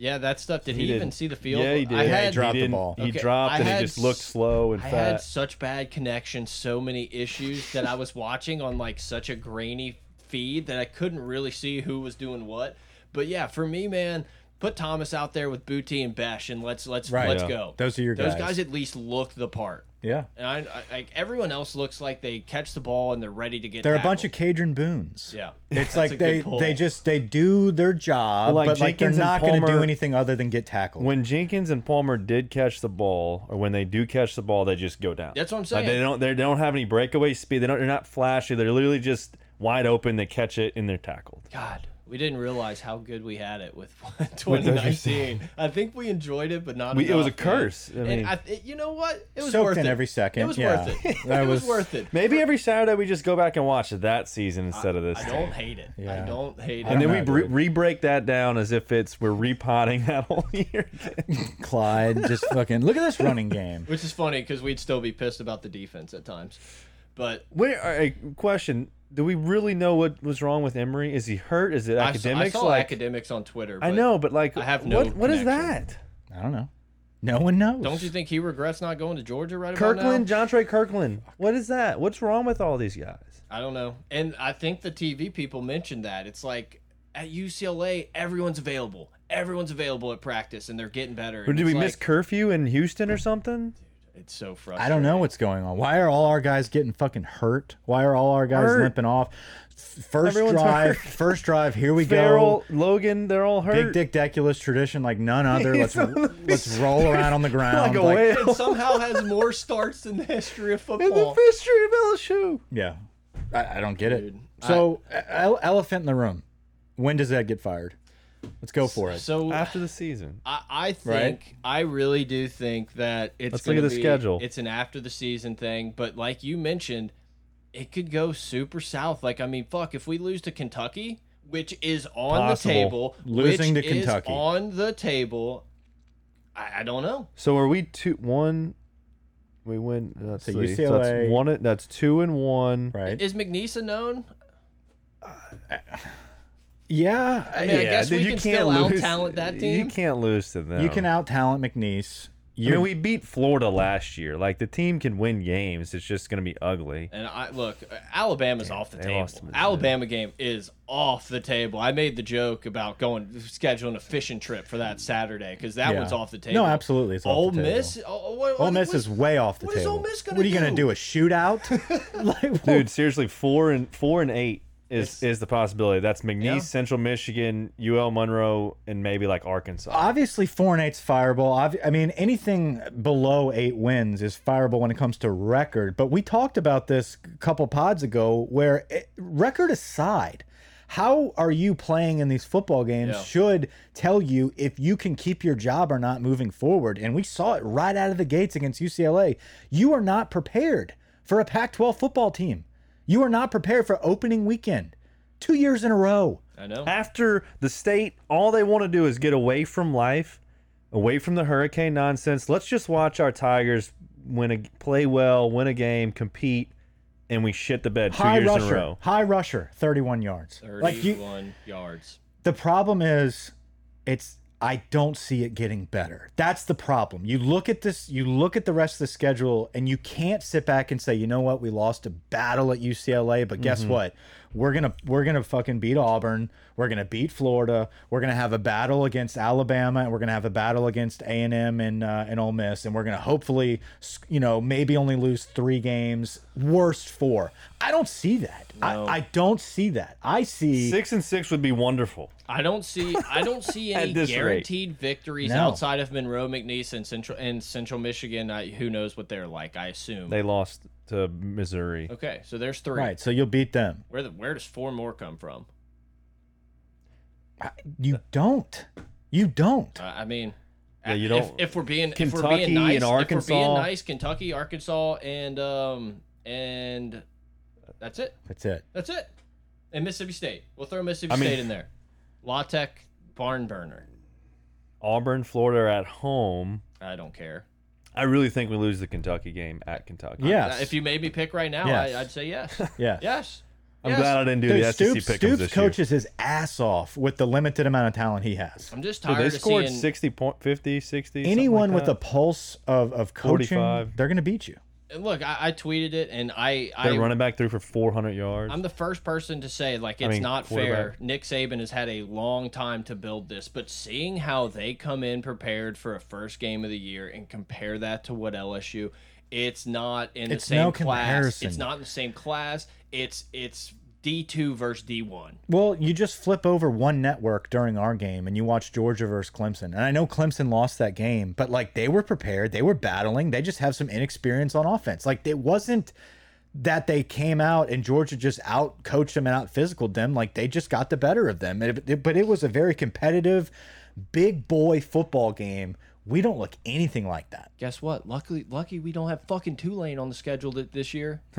Yeah, that stuff. Did he, He even see the field? Yeah, he did. I Yeah, he had, dropped the didn't- ball. He Okay, dropped I and had he just looked slow and I fat. had such bad connection, so many issues that I was watching on like such a grainy feed that I couldn't really see who was doing what. But yeah, for me, man, put Thomas out there with Boutte and Bech, and let's let's Right. let's Yeah. go. Those are your guys. Those guys. guys at least look the part. Yeah. And I, I like everyone else looks like they catch the ball and they're ready to get. They're a bunch of tackled. Kadron Boones. Yeah, It's like they they just they do their job, Well, like but like they're Jenkins and not going to do Palmer- anything other than get tackled. when Jenkins and Palmer did catch the ball, or when they do catch the ball, they just go down. That's what I'm Like, saying. they don't. They don't have any breakaway speed. They don't. They're not flashy. They're literally just wide open. They catch it and they're tackled. God, We didn't realize how good we had it with 2019. I think we enjoyed it, but not. We- it was a curse. I and mean- I, it- you know what? It was Soaked worth in it. every second, It was yeah. worth it. That it was, was- worth it. Maybe every Saturday we just go back and watch that season instead of this. I don't hate it. I don't hate it. and then we I'm re- good. re-break that down as if it's we're repotting that whole year. Clyde just fucking look at this running game. Which is funny because we'd still be pissed about the defense at times. But Wait, all right, question: Do we really know what was wrong with Emery? Is he hurt? Is it academics? I, saw like academics on Twitter. I know, but like, I have no what, what is that? I don't know. No one knows. Don't you think he regrets not going to Georgia right Kirkland, about now? John Trey Kirkland. What is that? What's wrong with all these guys? I don't know. And I think the TV people mentioned that. It's like at UCLA, everyone's available. Everyone's available at practice, and they're getting better. Or did it's we miss curfew in Houston or something? It's so frustrating. I don't know what's going on. Why are all our guys getting fucking hurt? Why are all our guys Hurt. limping off? First Everyone's drive, hurt. first drive. Here we Farrell, go. Logan, they're all hurt. Big Dick Deculus tradition like none other. Let's the- let's roll around on the ground. like a like- whale. And somehow has more starts in the history of football. in the history of LSU. Yeah, I, I don't get it. Dude, So, ele- elephant in the room. When does that get fired? Let's go for it. So After the season. I, I think I really do think that it's Let's look at the be- schedule. It's an after the season thing, but like you mentioned, it could go super south. Like I mean, fuck, if we lose to Kentucky, which is on Possible. the table, Losing which to Kentucky. is on the table. I, I don't know. So are we two one? We win. Let's So see. So UCLA that's one. That's two and one. right? Is McNeesa known? Uh, yeah, I mean, I guess we can still out-talent that team. You can't lose to them. you can out talent McNeese. I You mean, we beat Florida last year. Like the team can win games. It's just going to be ugly. And I look, Alabama's off the table. lost to Missouri. Alabama game is off the table. I made the joke about going scheduling a fishing trip for that Saturday because that Yeah. one's off the table. No, absolutely, it's off Ole the table. Miss. Oh, what, Ole Miss what's- is way off the what is table. Ole Miss gonna do? what are you gonna do? do? A shootout? like, Dude, seriously, four and four and eight is is the possibility. That's McNeese, Yeah. Central Michigan, UL Monroe, and maybe like Arkansas. obviously four and eight's fireable. Obvi- I mean, anything below eight wins is fireable when it comes to record. But we talked about this a couple pods ago, where it, record aside, how are you playing in these football games Yeah. should tell you if you can keep your job or not moving forward. And we saw it right out of the gates against UCLA. You are not prepared for a Pac-12 football team. You are not prepared for opening weekend. Two years in a row. I know. After the state, all they want to do is get away from life, away from the hurricane nonsense. Let's just watch our Tigers win a play well, win a game, compete, and we shit the bed two High years in a rusher, row. high rusher, 31 yards. Like you, Thirty-one yards. the problem is it's I don't see it getting better. That's the problem. You look at this, you look at the rest of the schedule, and you can't sit back and say, you know what, we lost a battle at UCLA, but guess mm-hmm. what? We're gonna we're gonna fucking beat Auburn. We're gonna beat Florida. We're gonna have a battle against Alabama, and we're gonna have a battle against A and M and uh, and Ole Miss, and we're gonna hopefully, you know, maybe only lose three games, worst four. I don't see that. No. I, I don't see that. I see Six and six would be wonderful. I don't see. I don't see any this rate. guaranteed victories No. outside of Monroe, McNeese, and Central and Central Michigan. I, who knows what they're like? I assume. They lost to Missouri. okay, so there's three. right. So you'll beat them. Where the, where does four more come from? You don't. You don't. Uh, I mean, Yeah, you if- don't- If, we're being if we're being nice, and if we're being nice, Kentucky, Arkansas, and um and that's it. That's it. That's it. And Mississippi State. We'll throw Mississippi I mean- State in there. La Tech, barn burner. Auburn, Florida are at home. I don't care. I really think we lose the Kentucky game at Kentucky. Yes. Uh, If you made me pick right now, Yes. I, I'd say yes. Yeah. yes. I'm Yes. glad I didn't do Dude, the Stoops, SEC pick'ems Stoops this year. coaches his ass off with the limited amount of talent he has. I'm just Dude, tired they of scored seeing 60 point 50 60 something Anyone like with a pulse of, of coaching, 45. they're going to beat you. And Look, I, I tweeted it, and I, I their running back through for 400 yards I'm the first person to say like it's mean, not fair. Nick Saban has had a long time to build this, but seeing how they come in prepared for a first game of the year and compare that to what LSU, it's not in It's the same no class. comparison. It's not in the same class. It's it's D two versus D one. Well, you just flip over one network during our game and you watch Georgia versus Clemson. And I know Clemson lost that game, but like they were prepared, they were battling, they just have some inexperience on offense. Like it wasn't that they came out and Georgia just out coached them and out physical them. Like they just got the better of them. But it was a very competitive, big boy football game. We don't look anything like that. Guess what? Luckily, lucky we don't have fucking Tulane on the schedule this year.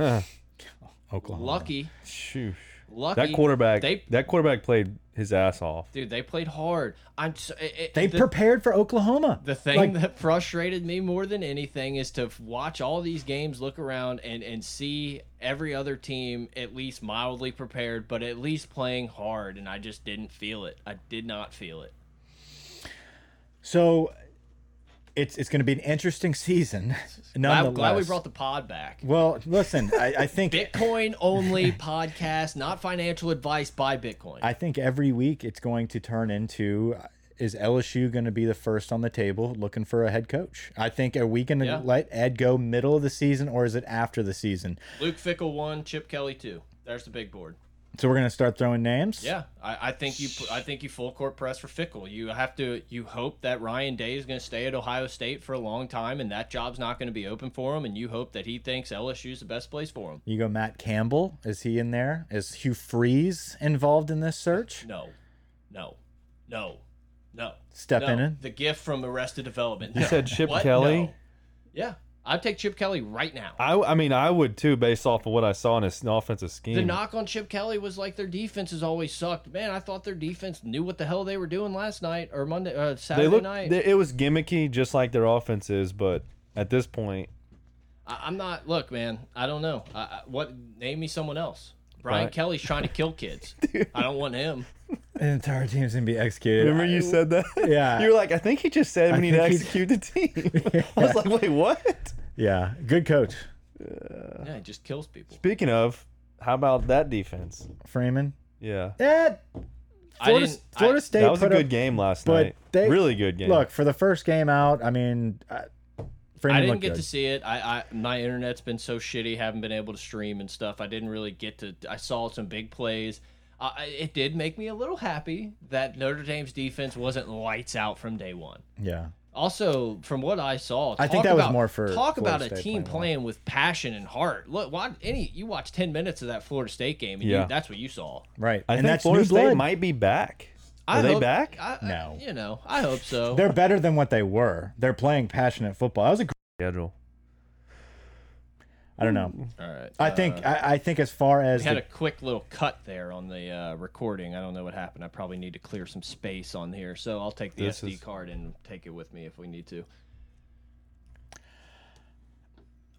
Oklahoma. Lucky, Shoo. lucky. That quarterback, They, that quarterback played his ass off. dude, they played hard. I'm. So, it, it- They the, prepared for Oklahoma. The thing Like, that frustrated me more than anything is to watch all these games, look around, and and see every other team at least mildly prepared, but at least playing hard, and I just didn't feel it. I did not feel it. so it's it's going to be an interesting season. I'm Nonetheless. glad we brought the pod back. well, listen, I, I think Bitcoin only podcast, not financial advice by Bitcoin. I think every week it's going to turn into uh, is LSU going to be the first on the table looking for a head coach? I think are we going to Yeah. let Ed go middle of the season or is it after the season? Luke Fickell one, Chip Kelly two. There's the big board. So we're going to start throwing names. Yeah, I, I think you I think you full court press for Fickell. You have to you hope that Ryan Day is going to stay at Ohio State for a long time, and that job's not going to be open for him. And you hope that he thinks LSU's the best place for him. You go Matt Campbell. Is he in there? Is Hugh Freeze involved in this search? No, no, no, no. Step no. in it. The gift from Arrested Development. You No. said Chip What? Kelly? No. Yeah, I'd take Chip Kelly right now. I, I mean, I would too, based off of what I saw in his offensive scheme. The knock on Chip Kelly was like their defense has always sucked. Man, I thought their defense knew what the hell they were doing last night or Monday, uh, Saturday they look, night. they, it was gimmicky, just like their offense is. But at this point, I, I'm not. Look, man. I don't know. I, I, what? Name me someone else. Brian Right. Kelly's trying to kill kids. I don't want him. The entire team's going to be executed. remember you said that? Yeah. you were like, I think he just said we need to think he- execute the team. I was like, wait, what? Yeah, good coach. Yeah, he just kills people. Speaking of, how about that defense? Freeman. Yeah, eh, I Florida, didn't. Florida I, State that was a good up, game last but night. they- really good game. Look, for the first game out, I mean, Freeman I didn't get good. to see it. I, I my internet's been so shitty. Haven't been able to stream and stuff. I didn't really get to. I saw some big plays. Uh, it did make me a little happy that Notre Dame's defense wasn't lights out from day one. Yeah. Also, from what I saw, I think talk that was more for talk Florida about a State team playing playing with passion and heart. Look, what any you watch ten minutes of that Florida State game, and Yeah. you, that's what you saw. Right. I and think that's Florida new State blood. might be back. I Are they hope- back? I, I- No. you know, I hope so. They're better than what they were. They're playing passionate football. That was a great Schedule. I don't know. All right. I think I, I think as far as we had the, a quick little cut there on the uh, recording. I don't know what happened. I probably need to clear some space on here, so I'll take the SD is- card and take it with me if we need to.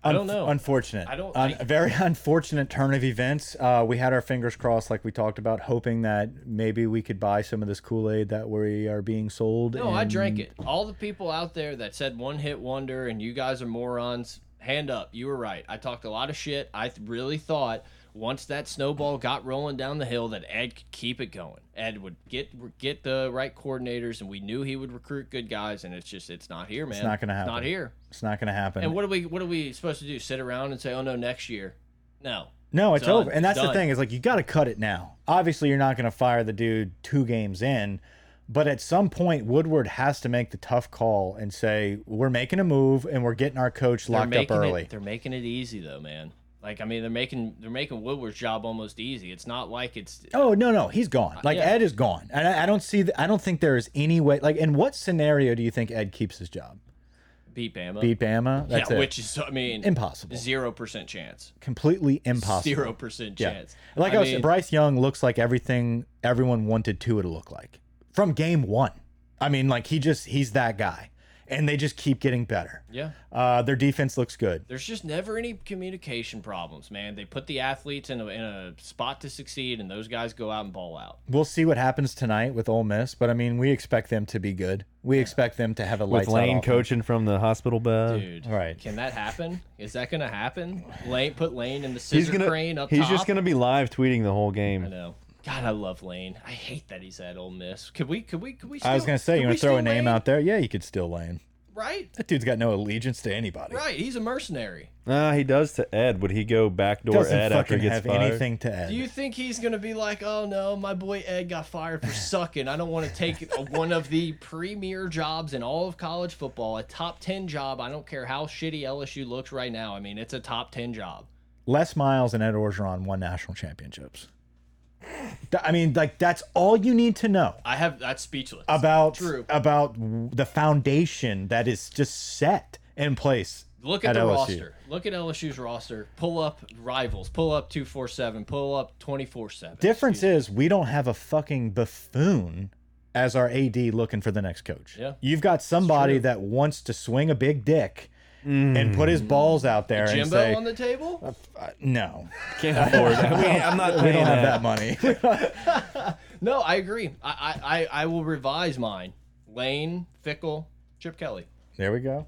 I don't know. Unfortunate. I don't- Un- I- a very unfortunate turn of events. Uh, we had our fingers crossed, like we talked about, hoping that maybe we could buy some of this Kool Aid that we are being sold. No, I drank it. All the people out there that said one hit wonder and you guys are morons, hand up. You were right. I talked a lot of shit. I th- really thought once that snowball got rolling down the hill that Ed could keep it going. Ed would get get the right coordinators and we knew he would recruit good guys and it's just it's not here, man. It's not gonna It's not here. It's not going to happen. And what are we what are we supposed to do? Sit around and say, "Oh no, next year." No. No, it's Done. over. And that's the thing is like you got to cut it now. Obviously, you're not going to fire the dude two games in, but at some point, Woodward has to make the tough call and say we're making a move and we're getting our coach They're locked up early. It, they're making it easy though, man. Like I mean, they're making they're making Woodward's job almost easy. It's not like it's Oh no, no, he's gone. Uh, like yeah. Ed is gone, and I, I don't see. The, I don't think there is any way. Like, in what scenario do you think Ed keeps his job? beat Bama. Beat Bama? That's yeah, it. which is I mean Impossible. Zero percent chance. Completely impossible. Zero percent Yeah. chance. Like I, was, mean, Bryce Young looks like everything everyone wanted Tua to look like from game one. I mean, like he just he's that guy, and they just keep getting better. Yeah. Uh, their defense looks good. There's just never any communication problems, man. They put the athletes in a, in a spot to succeed, and those guys go out and ball out. We'll see what happens tonight with Ole Miss, but I mean, we expect them to be good. We expect them to have a With lights out Lane coaching from the hospital bed. Dude, Right. Can that happen? Is that gonna happen? Lane put Lane in the he's scissor gonna crane up he's top. just gonna be live tweeting the whole game. I know. God, I love Lane. I hate that he's at Ole Miss. Could we? Could we? Could we? I was gonna say, you want to throw a name Lane? out there? Yeah, you could steal Lane. Right. That dude's got no allegiance to anybody. Right. He's a mercenary. Ah, he does to Ed. Would he go backdoor Doesn't Ed after fucking he gets have fired? anything to add. Do you think he's gonna be like, oh no, my boy Ed got fired for sucking. I don't want to take one of the premier jobs in all of college football, a top ten job. I don't care how shitty LSU looks right now. I mean, it's a top ten job. Les Miles and Ed Orgeron won national championships. I mean, like that's all you need to know I have that's speechless. about True. about the foundation that is just set in place. Look at, at the LSU. roster. Look at LSU's roster. Pull up rivals. Pull up two four seven. Pull up twenty four seven. Difference is we don't have a fucking buffoon as our AD looking for the next coach. Yeah. You've got somebody that wants to swing a big dick and put his balls out there and Jimbo say, on the table. uh, "No, Can't afford that. We I'm not we paying don't have that. that money." No, I agree. I, I I I will revise mine. Lane, Fickell, Chip Kelly. there we go.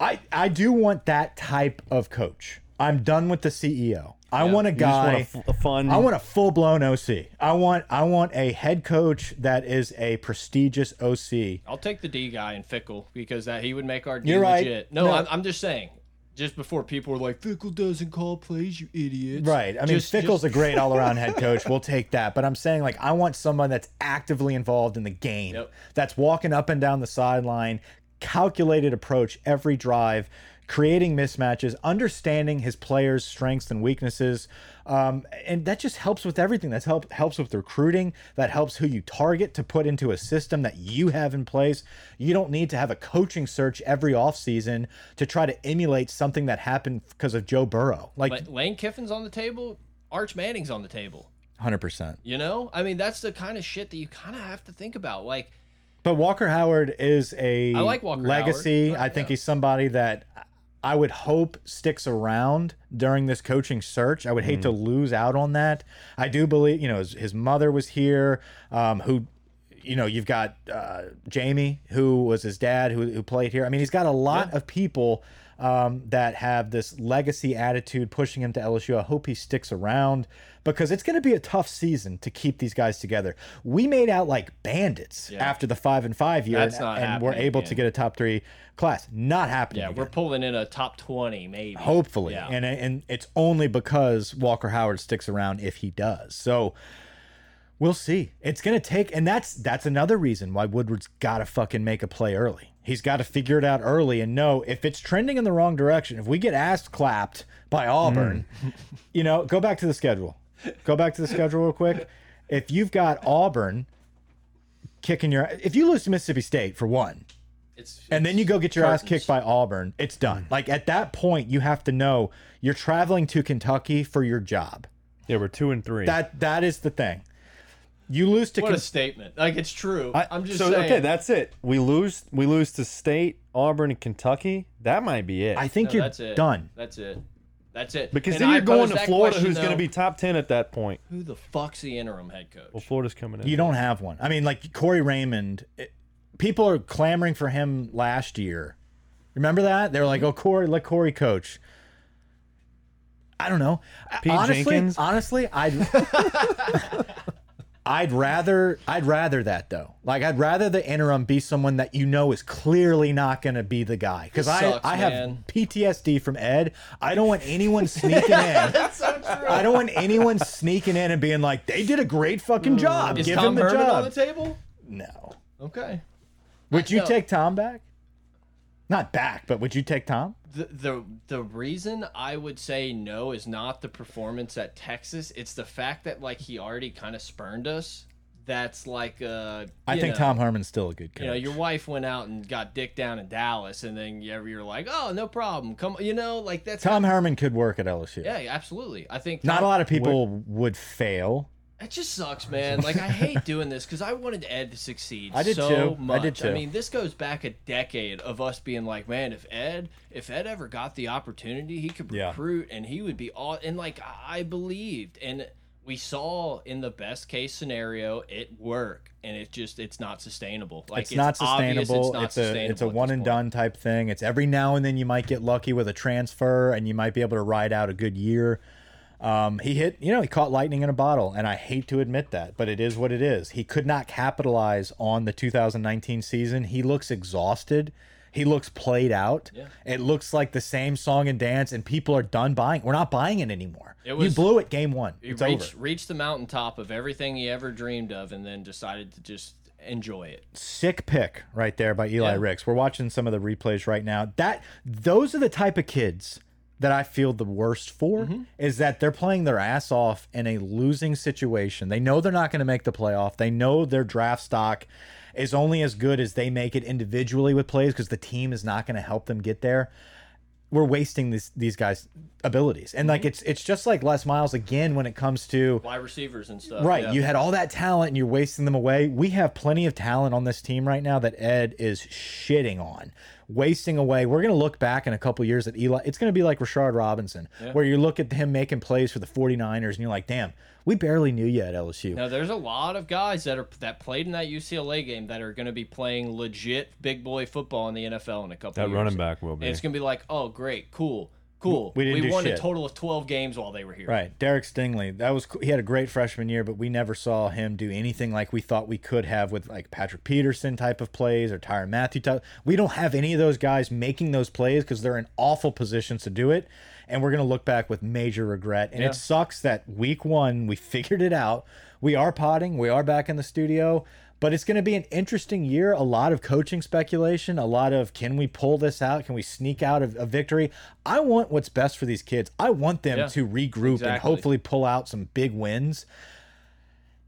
I I do want that type of coach. I'm done with the CEO. I want a You just want guy. a f- a fun. I want a full blown OC. I want I want a head coach that is a prestigious OC. I'll take the D guy and Fickell because that he would make our D You're right. legit. No, No. I'm, I'm just saying. Just before people were like, Fickell doesn't call plays, you idiots. Right. I mean, Just- Fickell's just- a great all around head coach. We'll take that. But I'm saying, like, I want someone that's actively involved in the game, Yep. that's walking up and down the sideline, calculated approach every drive, creating mismatches, understanding his players' strengths and weaknesses. Um, and that just helps with everything. That help, helps with recruiting. That helps who you target to put into a system that you have in place. You don't need to have a coaching search every offseason to try to emulate something that happened because of Joe Burrow. Like, La- Lane Kiffin's on the table. Arch Manning's on the table. Hundred percent. You know, I mean, that's the kind of shit that you kind of have to think about. Like, But Walker Howard is a I like Walker legacy. Howard. I think he's somebody that I would hope sticks around during this coaching search. I would hate to lose out on that. I do believe, you know, his, his mother was here, um, who, you know, you've got uh, Jamie, who was his dad, who, who played here. I mean, he's got a lot of people um, that have this legacy attitude pushing him to LSU. I hope he sticks around because it's going to be a tough season to keep these guys together. We made out like bandits Yeah. after the five and five year, and, and we're able to get a top three class. Not happening. yeah, again. we're pulling in a top 20, maybe. hopefully, Yeah. and and it's only because Walker Howard sticks around if he does. So. We'll see. It's gonna take, and that's that's another reason why Woodward's got to fucking make a play early. He's got to figure it out early and know if it's trending in the wrong direction. If we get ass clapped by Auburn, hmm. you know, go back to the schedule. Go back to the schedule real quick. If you've got Auburn kicking your, if you lose to Mississippi State for one, It's, and then you go get your ass kicked by Auburn, it's done. Hmm. Like at that point, you have to know you're traveling to Kentucky for your job. Yeah, we're two and three. That that is the thing. You lose to What a statement. Like, it's true. I, am just so saying. okay, that's it. We lose. We lose to State, Auburn, and Kentucky. That might be it. I think No, you're that's it. done. That's it. That's it. because And then I you're going pose to that Florida, question, who's going to though, be top ten at that point. Who the fuck's the interim head coach? Well, Florida's coming in. You don't have one. I mean, like Corey Raymond. it- people are clamoring for him last year. Remember that? They were like, "Oh, Corey, let Corey coach." I don't know. Pete honestly, Jenkins? honestly, I'd I'd rather I'd rather that though. Like I'd rather the interim be someone that you know is clearly not going to be the guy because This I sucks, I have man. PTSD from Ed. I don't want anyone sneaking in. That's so true. I don't want anyone sneaking in and being like, "They did a great fucking mm. job. Is Give Tom him the Herman job." on the table? no. Okay. Would you no. take Tom back? Not back, but would you take Tom? The, the the reason I would say no is not the performance at Texas. It's the fact that like he already kind of spurned us. That's like uh. I think know, Tom Herman's still a good coach. You know, your wife went out and got dick down in Dallas, and then you you're like, oh, no problem. Come, you know, like that's Tom Herman could work at LSU. Yeah, absolutely. I think Not a lot of people would fail. It just sucks, man. Like I hate doing this because I wanted Ed to succeed. I did so too. I did too. I mean, this goes back a decade of us being like, man, if Ed, if Ed ever got the opportunity, he could Yeah. recruit and he would be all. And like I believed, and we saw in the best case scenario, it work, and it just it's not sustainable. Like it's, not sustainable. It's, not It's, a sustainable it's a one and point. done type thing. It's every now and then you might get lucky with a transfer and you might be able to ride out a good year. Um, he hit, you know, he caught lightning in a bottle, and I hate to admit that, but it is what it is. He could not capitalize on the 2019 season. He looks exhausted. He looks played out. Yeah. It looks like the same song and dance, and people are done buying. We're not buying it anymore. It you blew it game one. He It's reached over. reached the mountaintop of everything he ever dreamed of, and then decided to just enjoy it. sick pick right there by Eli Yeah. Ricks. We're watching some of the replays right now. That those are the type of kids that I feel the worst for mm-hmm. is that they're playing their ass off in a losing situation. They know they're not going to make the playoff. They know their draft stock is only as good as they make it individually with plays because the team is not going to help them get there. We're wasting these these guys' abilities, and like mm-hmm. it's it's just like Les Miles again when it comes to Wide receivers and stuff. Right. yeah. You had all that talent and you're wasting them away. We have plenty of talent on this team right now that Ed is shitting on, wasting away. We're going to look back in a couple years at Eli. It's going to be like Rashard Robinson, where you look at him making plays for the 49ers and you're like, damn, we barely knew you at LSU. Now there's a lot of guys that are that played in that UCLA game that are going to be playing legit big boy football in the NFL in a couple. That years. That running back will And be. it's going to be like, oh great, cool, cool. We didn't do won shit. a total of 12 games while they were here. Right, Derek Stingley. That was he had a great freshman year, but we never saw him do anything like we thought we could have with like Patrick Peterson type of plays or Tyrann Mathieu type. We don't have any of those guys making those plays because they're in awful positions to do it, and we're gonna look back with major regret. And Yeah. it sucks that week one we figured it out. We are potting. We are back in the studio. But it's going to be an interesting year. A lot of coaching speculation. A lot of can we pull this out? Can we sneak out a, a victory? I want what's best for these kids. I want them Yeah, to regroup and hopefully pull out some big wins.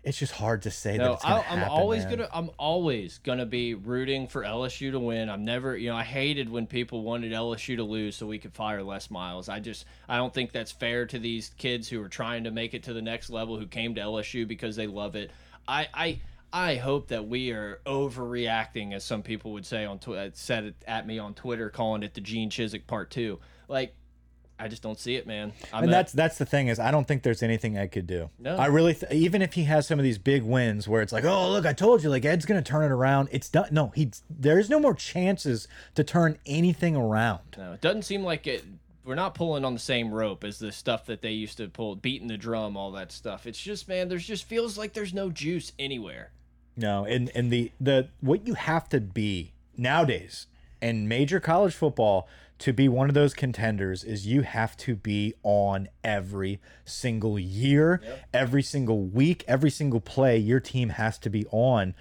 It's just hard to say that No, gonna I, I'm always man. gonna I'm always gonna be rooting for LSU to win. I'm never, you know, I hated when people wanted LSU to lose so we could fire Les Miles. I just I don't think that's fair to these kids who are trying to make it to the next level who came to LSU because they love it. I I I hope that we are overreacting, as some people would say on tw uh, said it at me on Twitter, calling it the Gene Chizik Part Two. Like, I just don't see it, man. I'm and at- that's that's the thing is I don't think there's anything Ed could do. No. I really th even if he has some of these big wins where it's like, oh look, I told you, like Ed's gonna turn it around. It's done. No, he's there's no more chances to turn anything around. No, it doesn't seem like it. We're not pulling on the same rope as the stuff that they used to pull, beating the drum, all that stuff. It's just, man, there's just feels like there's no juice anywhere. No, and and the the what you have to be nowadays in major college football to be one of those contenders is you have to be on every single year, every single week, every single play your team has to be on.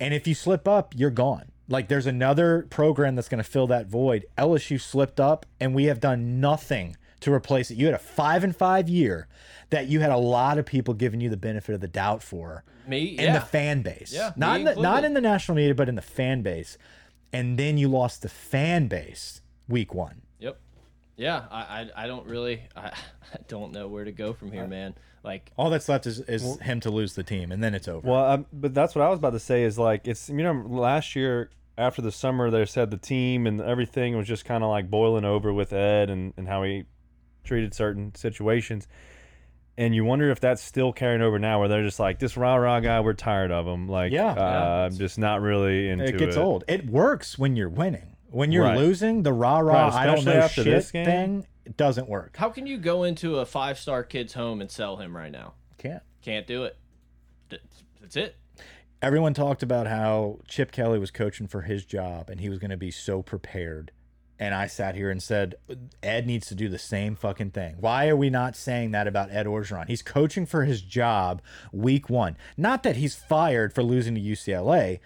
And if you slip up, you're gone. Like there's another program that's going to fill that void. LSU slipped up and we have done nothing to replace it. You had a 5 and 5 year that you had a lot of people giving you the benefit of the doubt for Me, in yeah, the fan base. Yeah, not in the, not in the national media, but in the fan base. And then you lost the fan base week one. yep, yeah. I, I, I don't really, I, I don't know where to go from here, man. Like, All that's left is, is him to lose the team, and then it's over. Well, um, but that's what I was about to say. Is like it's you know last year after the summer they said the team and everything was just kind of like boiling over with Ed and and how he treated certain situations. And you wonder if that's still carrying over now, where they're just like this rah rah guy. We're tired of him. Like, Yeah. uh, Yeah. I'm just not really into it It gets old. It works when you're winning. When you're Right. losing, the rah rah Right, I don't know after shit this game. thing it doesn't work. how can you go into a five star kid's home and sell him right now? Can't. Can't do it. That's it. Everyone talked about how Chip Kelly was coaching for his job and he was going to be so prepared. And I sat here and said, Ed needs to do the same fucking thing. Why are we not saying that about Ed Orgeron? He's coaching for his job week one. Not that he's fired for losing to UCLA,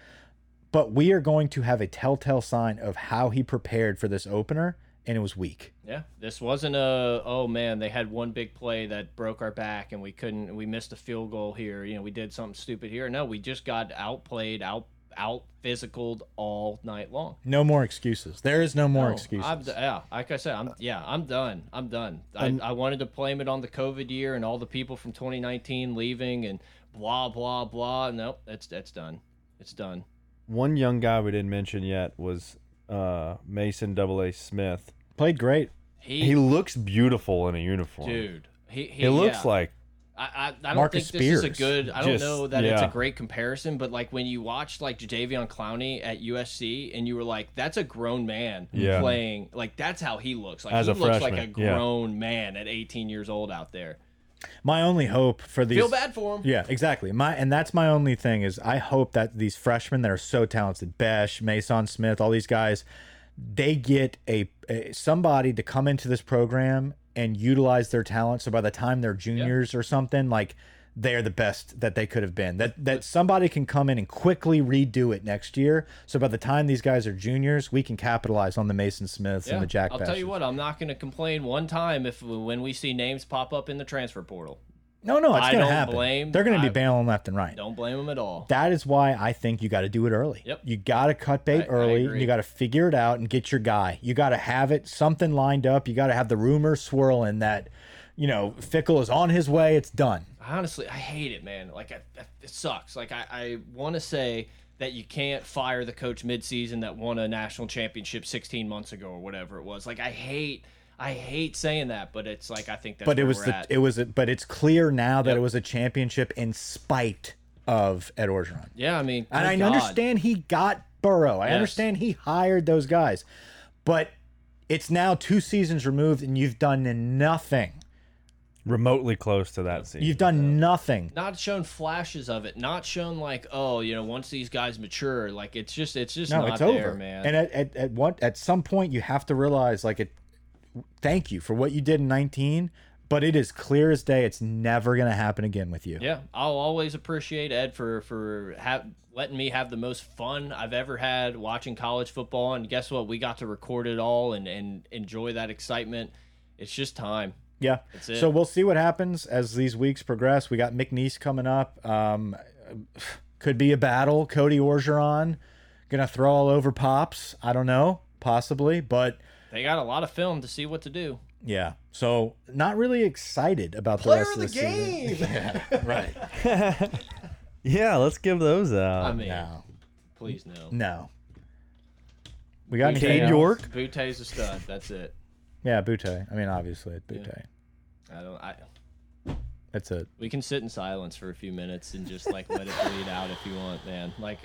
but we are going to have a telltale sign of how he prepared for this opener, and it was weak. Yeah, this wasn't a oh man, they had one big play that broke our back and we couldn't we missed a field goal here. You know, we did something stupid here. No, we just got outplayed, out out physicaled all night long. No more excuses. There is no more No, excuses. I'm, yeah, like I said, I'm yeah, I'm done. I'm done. I, I wanted to blame it on the COVID year and all the people from 2019 leaving and blah blah blah. Nope, that's that's done. It's done. One young guy we didn't mention yet was uh, Mason Double A Smith. Played great. He, He looks beautiful in a uniform. dude. He, he He looks yeah. like I, I, I don't Marcus think this is a good. I don't Just- know that it's a great comparison, but like when you watched like Jadeveon Clowney at USC, and you were like, "That's a grown man Yeah. playing." Like that's how he looks. Like As he a looks like a freshman, yeah. grown man at 18 years old out there. My only hope for these Feel bad for him. Yeah, exactly. My and that's my only thing is I hope that these freshmen that are so talented, Bech, Maason Smith, all these guys, they get a, a somebody to come into this program and utilize their talent. So by the time they're juniors or something, like they're the best that they could have been. That that somebody can come in and quickly redo it next year. So by the time these guys are juniors, we can capitalize on the Maason Smiths and the Jack. I'll tell you what, I'm not going to complain one time if when we see names pop up in the transfer portal. No, no, it's I gonna don't happen. blame- They're gonna be I- bailing left and right. Don't blame them at all. That is why I think you got to do it early. Yep. You got to cut bait I- I early. agree. you got to figure it out and get your guy. You got to have it something lined up. You got to have the rumor swirling that, you know, Fickell is on his way. It's done. Honestly, I hate it, man. Like, I, it sucks. Like, I, I want to say that you can't fire the coach midseason that won a national championship 16 months ago or whatever it was. Like, I hate, I hate saying that, but it's like I think that's. But it was the at. it was a, but it's clear now that Yep. it was a championship in spite of Ed Orgeron. yeah, I mean, And I God. understand he got Burrow. I Yes. understand he hired those guys. But it's now two seasons removed and you've done nothing. remotely close to that season. You've done nothing. not shown flashes of it not shown like oh you know once these guys mature like it's just it's just No, not it's there over, man And at at at one at some point you have to realize like it. Thank you for what you did in 19, but it is clear as day it's never going to happen again with you. yeah i'll always appreciate ed for for have letting me have the most fun i've ever had watching college football and guess what we got to record it all and and enjoy that excitement it's just time Yeah. That's it. So we'll see what happens as these weeks progress. We got McNeese coming up. Um, could be a battle. Cody Orgeron gonna throw all over pops. I don't know, possibly, but they got a lot of film to see what to do yeah. So not really excited about the rest of of the the, season. game! Yeah, right. yeah, let's give those out. i mean No, please no no. We got Cade anything else? York? Boutte's a stud that's it Yeah, Boutte. I mean, obviously, it's Boutte. i don't i That's it. We can sit in silence for a few minutes and just like let it bleed out if you want, man. Like,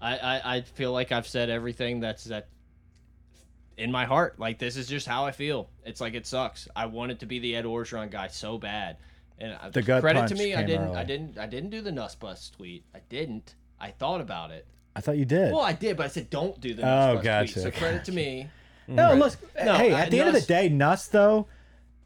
I, I I feel like I've said everything that's that in my heart. Like this is just how I feel. It's like it sucks. I wanted to be the Ed Orgeron guy so bad, and uh, The gut credit to me, I didn't, early. I didn't, I didn't do the Nuss Bus tweet. I didn't. I thought about it. I thought you did. Well, I did, but I said don't do the Oh, Nuss Bus gotcha. tweet. So credit to me. No, look. No, hey, I- at the end of the day, Nuss though,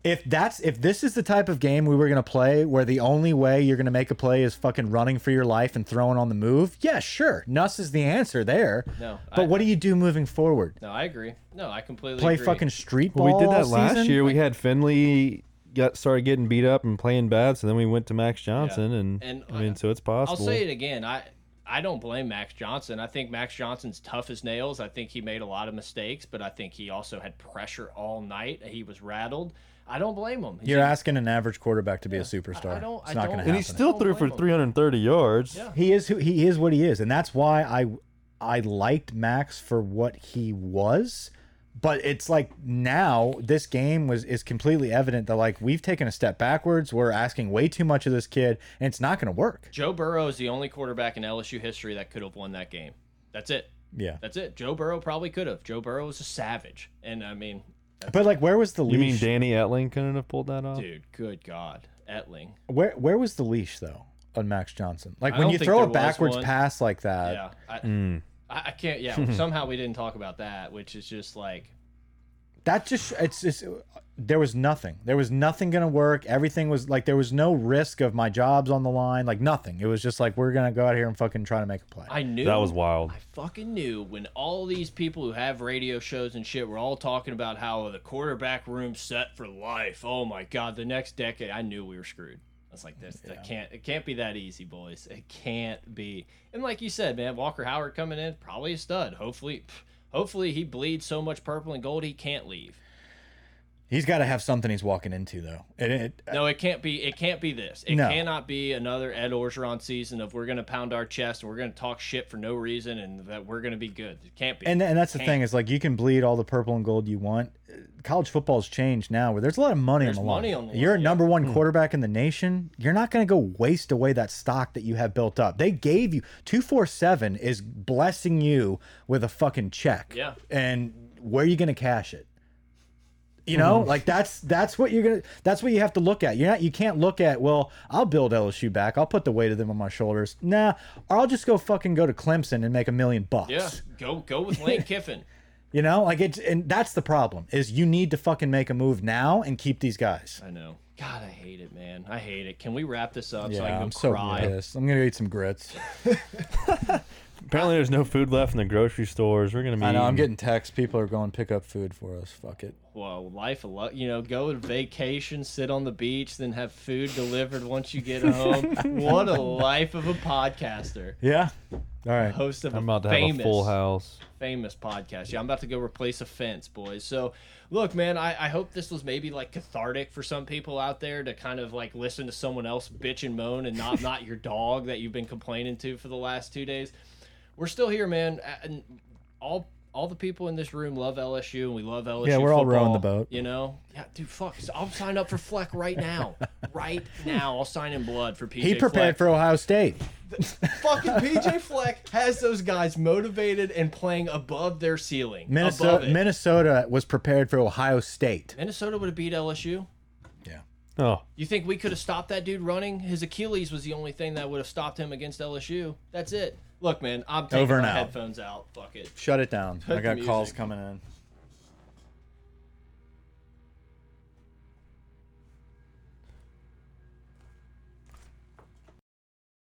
if that's if this is the type of game we were gonna play, where the only way you're gonna make a play is fucking running for your life and throwing on the move, yeah, sure, Nuss is the answer there. No, but I- what do you do moving forward? No, I agree. No, I completely Play agree. fucking street ball. Well, we did that all last season? year. We had Finley got started getting beat up and playing bad, so then we went to Max Johnson, and, And I uh, mean, I- so it's possible. I'll say it again. I I don't blame Max Johnson. I think Max Johnson's tough as nails. I think he made a lot of mistakes, but I think he also had pressure all night. He was rattled. I don't blame him. He's You're a- asking an average quarterback to be a superstar. I don't- it's I not gonna happen. and he still threw for him. 330 yards. Yeah. he is who he is what he is, and that's why I I liked Max for what he was. But it's like now this game was is completely evident that like we've taken a step backwards. We're asking way too much of this kid, and it's not going to work. Joe Burrow is the only quarterback in LSU history that could have won that game. That's it. Yeah, That's it. Joe Burrow probably could have. Joe Burrow was a savage, and I mean, but like where was the leash? You mean? Danny Etling couldn't have pulled that off? dude, good God, Etling. Where where was the leash though on Max Johnson? Like I when don't you think throw there a was backwards one. pass like that. Yeah, I, Mm. I, I can't. Yeah, somehow we didn't talk about that, which is just like that just it's just there was nothing there was nothing gonna work everything was like there was no risk of my jobs on the line like nothing it was just like we're gonna go out here and fucking try to make a play I knew That was wild. I fucking knew when all these people who have radio shows and shit were all talking about how the quarterback room set for life. Oh my god, the next decade, I knew we were screwed. I was like, this, that can't, it can't be that easy, boys. It can't be. And like you said, man, Walker Howard coming in, probably a stud. Hopefully, hopefully he bleeds so much purple and gold he can't leave. He's got to have something he's walking into though it, it, No, it can't be. It can't be this. It No. cannot be another Ed Orgeron season of we're gonna pound our chest and we're gonna talk shit for no reason and that we're gonna be good. It can't be. and and that's the Can't. thing is like you can bleed all the purple and gold you want college football's changed now where there's a lot of money There's on the line on the you're a line, yeah. number Hmm. one quarterback in the nation you're not going to go waste away that stock that you have built up they gave you 247 is blessing you with a fucking check Yeah. and where are you going to cash it you know Hmm. like that's that's what you're gonna that's what you have to look at you're not you can't look at well i'll build lsu back i'll put the weight of them on my shoulders nah or i'll just go fucking go to clemson and make a million bucks Yeah, go go with Lane Kiffin. You know, like it's and that's the problem is you need to fucking make a move now and keep these guys. I know. God, I hate it, man. I hate it. Can we wrap this up Yeah, so I can go I'm so cry? pissed. I'm gonna eat some grits. Apparently, there's no food left in the grocery stores. We're gonna be. I know. I'm eating- getting texts. People are going pick up food for us. Fuck it. Well, life a lot. You know, go to vacation, sit on the beach, then have food delivered once you get home. what a life of a podcaster. Yeah. All right. Host of I'm a about to have famous, a full house. famous podcast. Yeah, I'm about to go replace a fence, boys. So, look, man, I, I hope this was maybe like cathartic for some people out there to kind of like listen to someone else bitch and moan and not not your dog that you've been complaining to for the last two days. We're still here, man, and all all the people in this room love LSU and we love LSU. Yeah, we're all rowing the boat. You know, yeah, dude, fuck. I'll sign up for Fleck right now, right now. I'll sign in blood for PJ. He prepared Fleck. for Ohio State. Fucking PJ Fleck has those guys motivated and playing above their ceiling. Minnesota it. Minnesota was prepared for Ohio State. Minnesota would have beat LSU. Yeah. Oh, You think we could have stopped that dude running? His Achilles was the only thing that would have stopped him against LSU. That's it. Look, man, I'm taking Over my out. headphones out. Fuck it. Shut it down. Cut I the got calls music. coming in.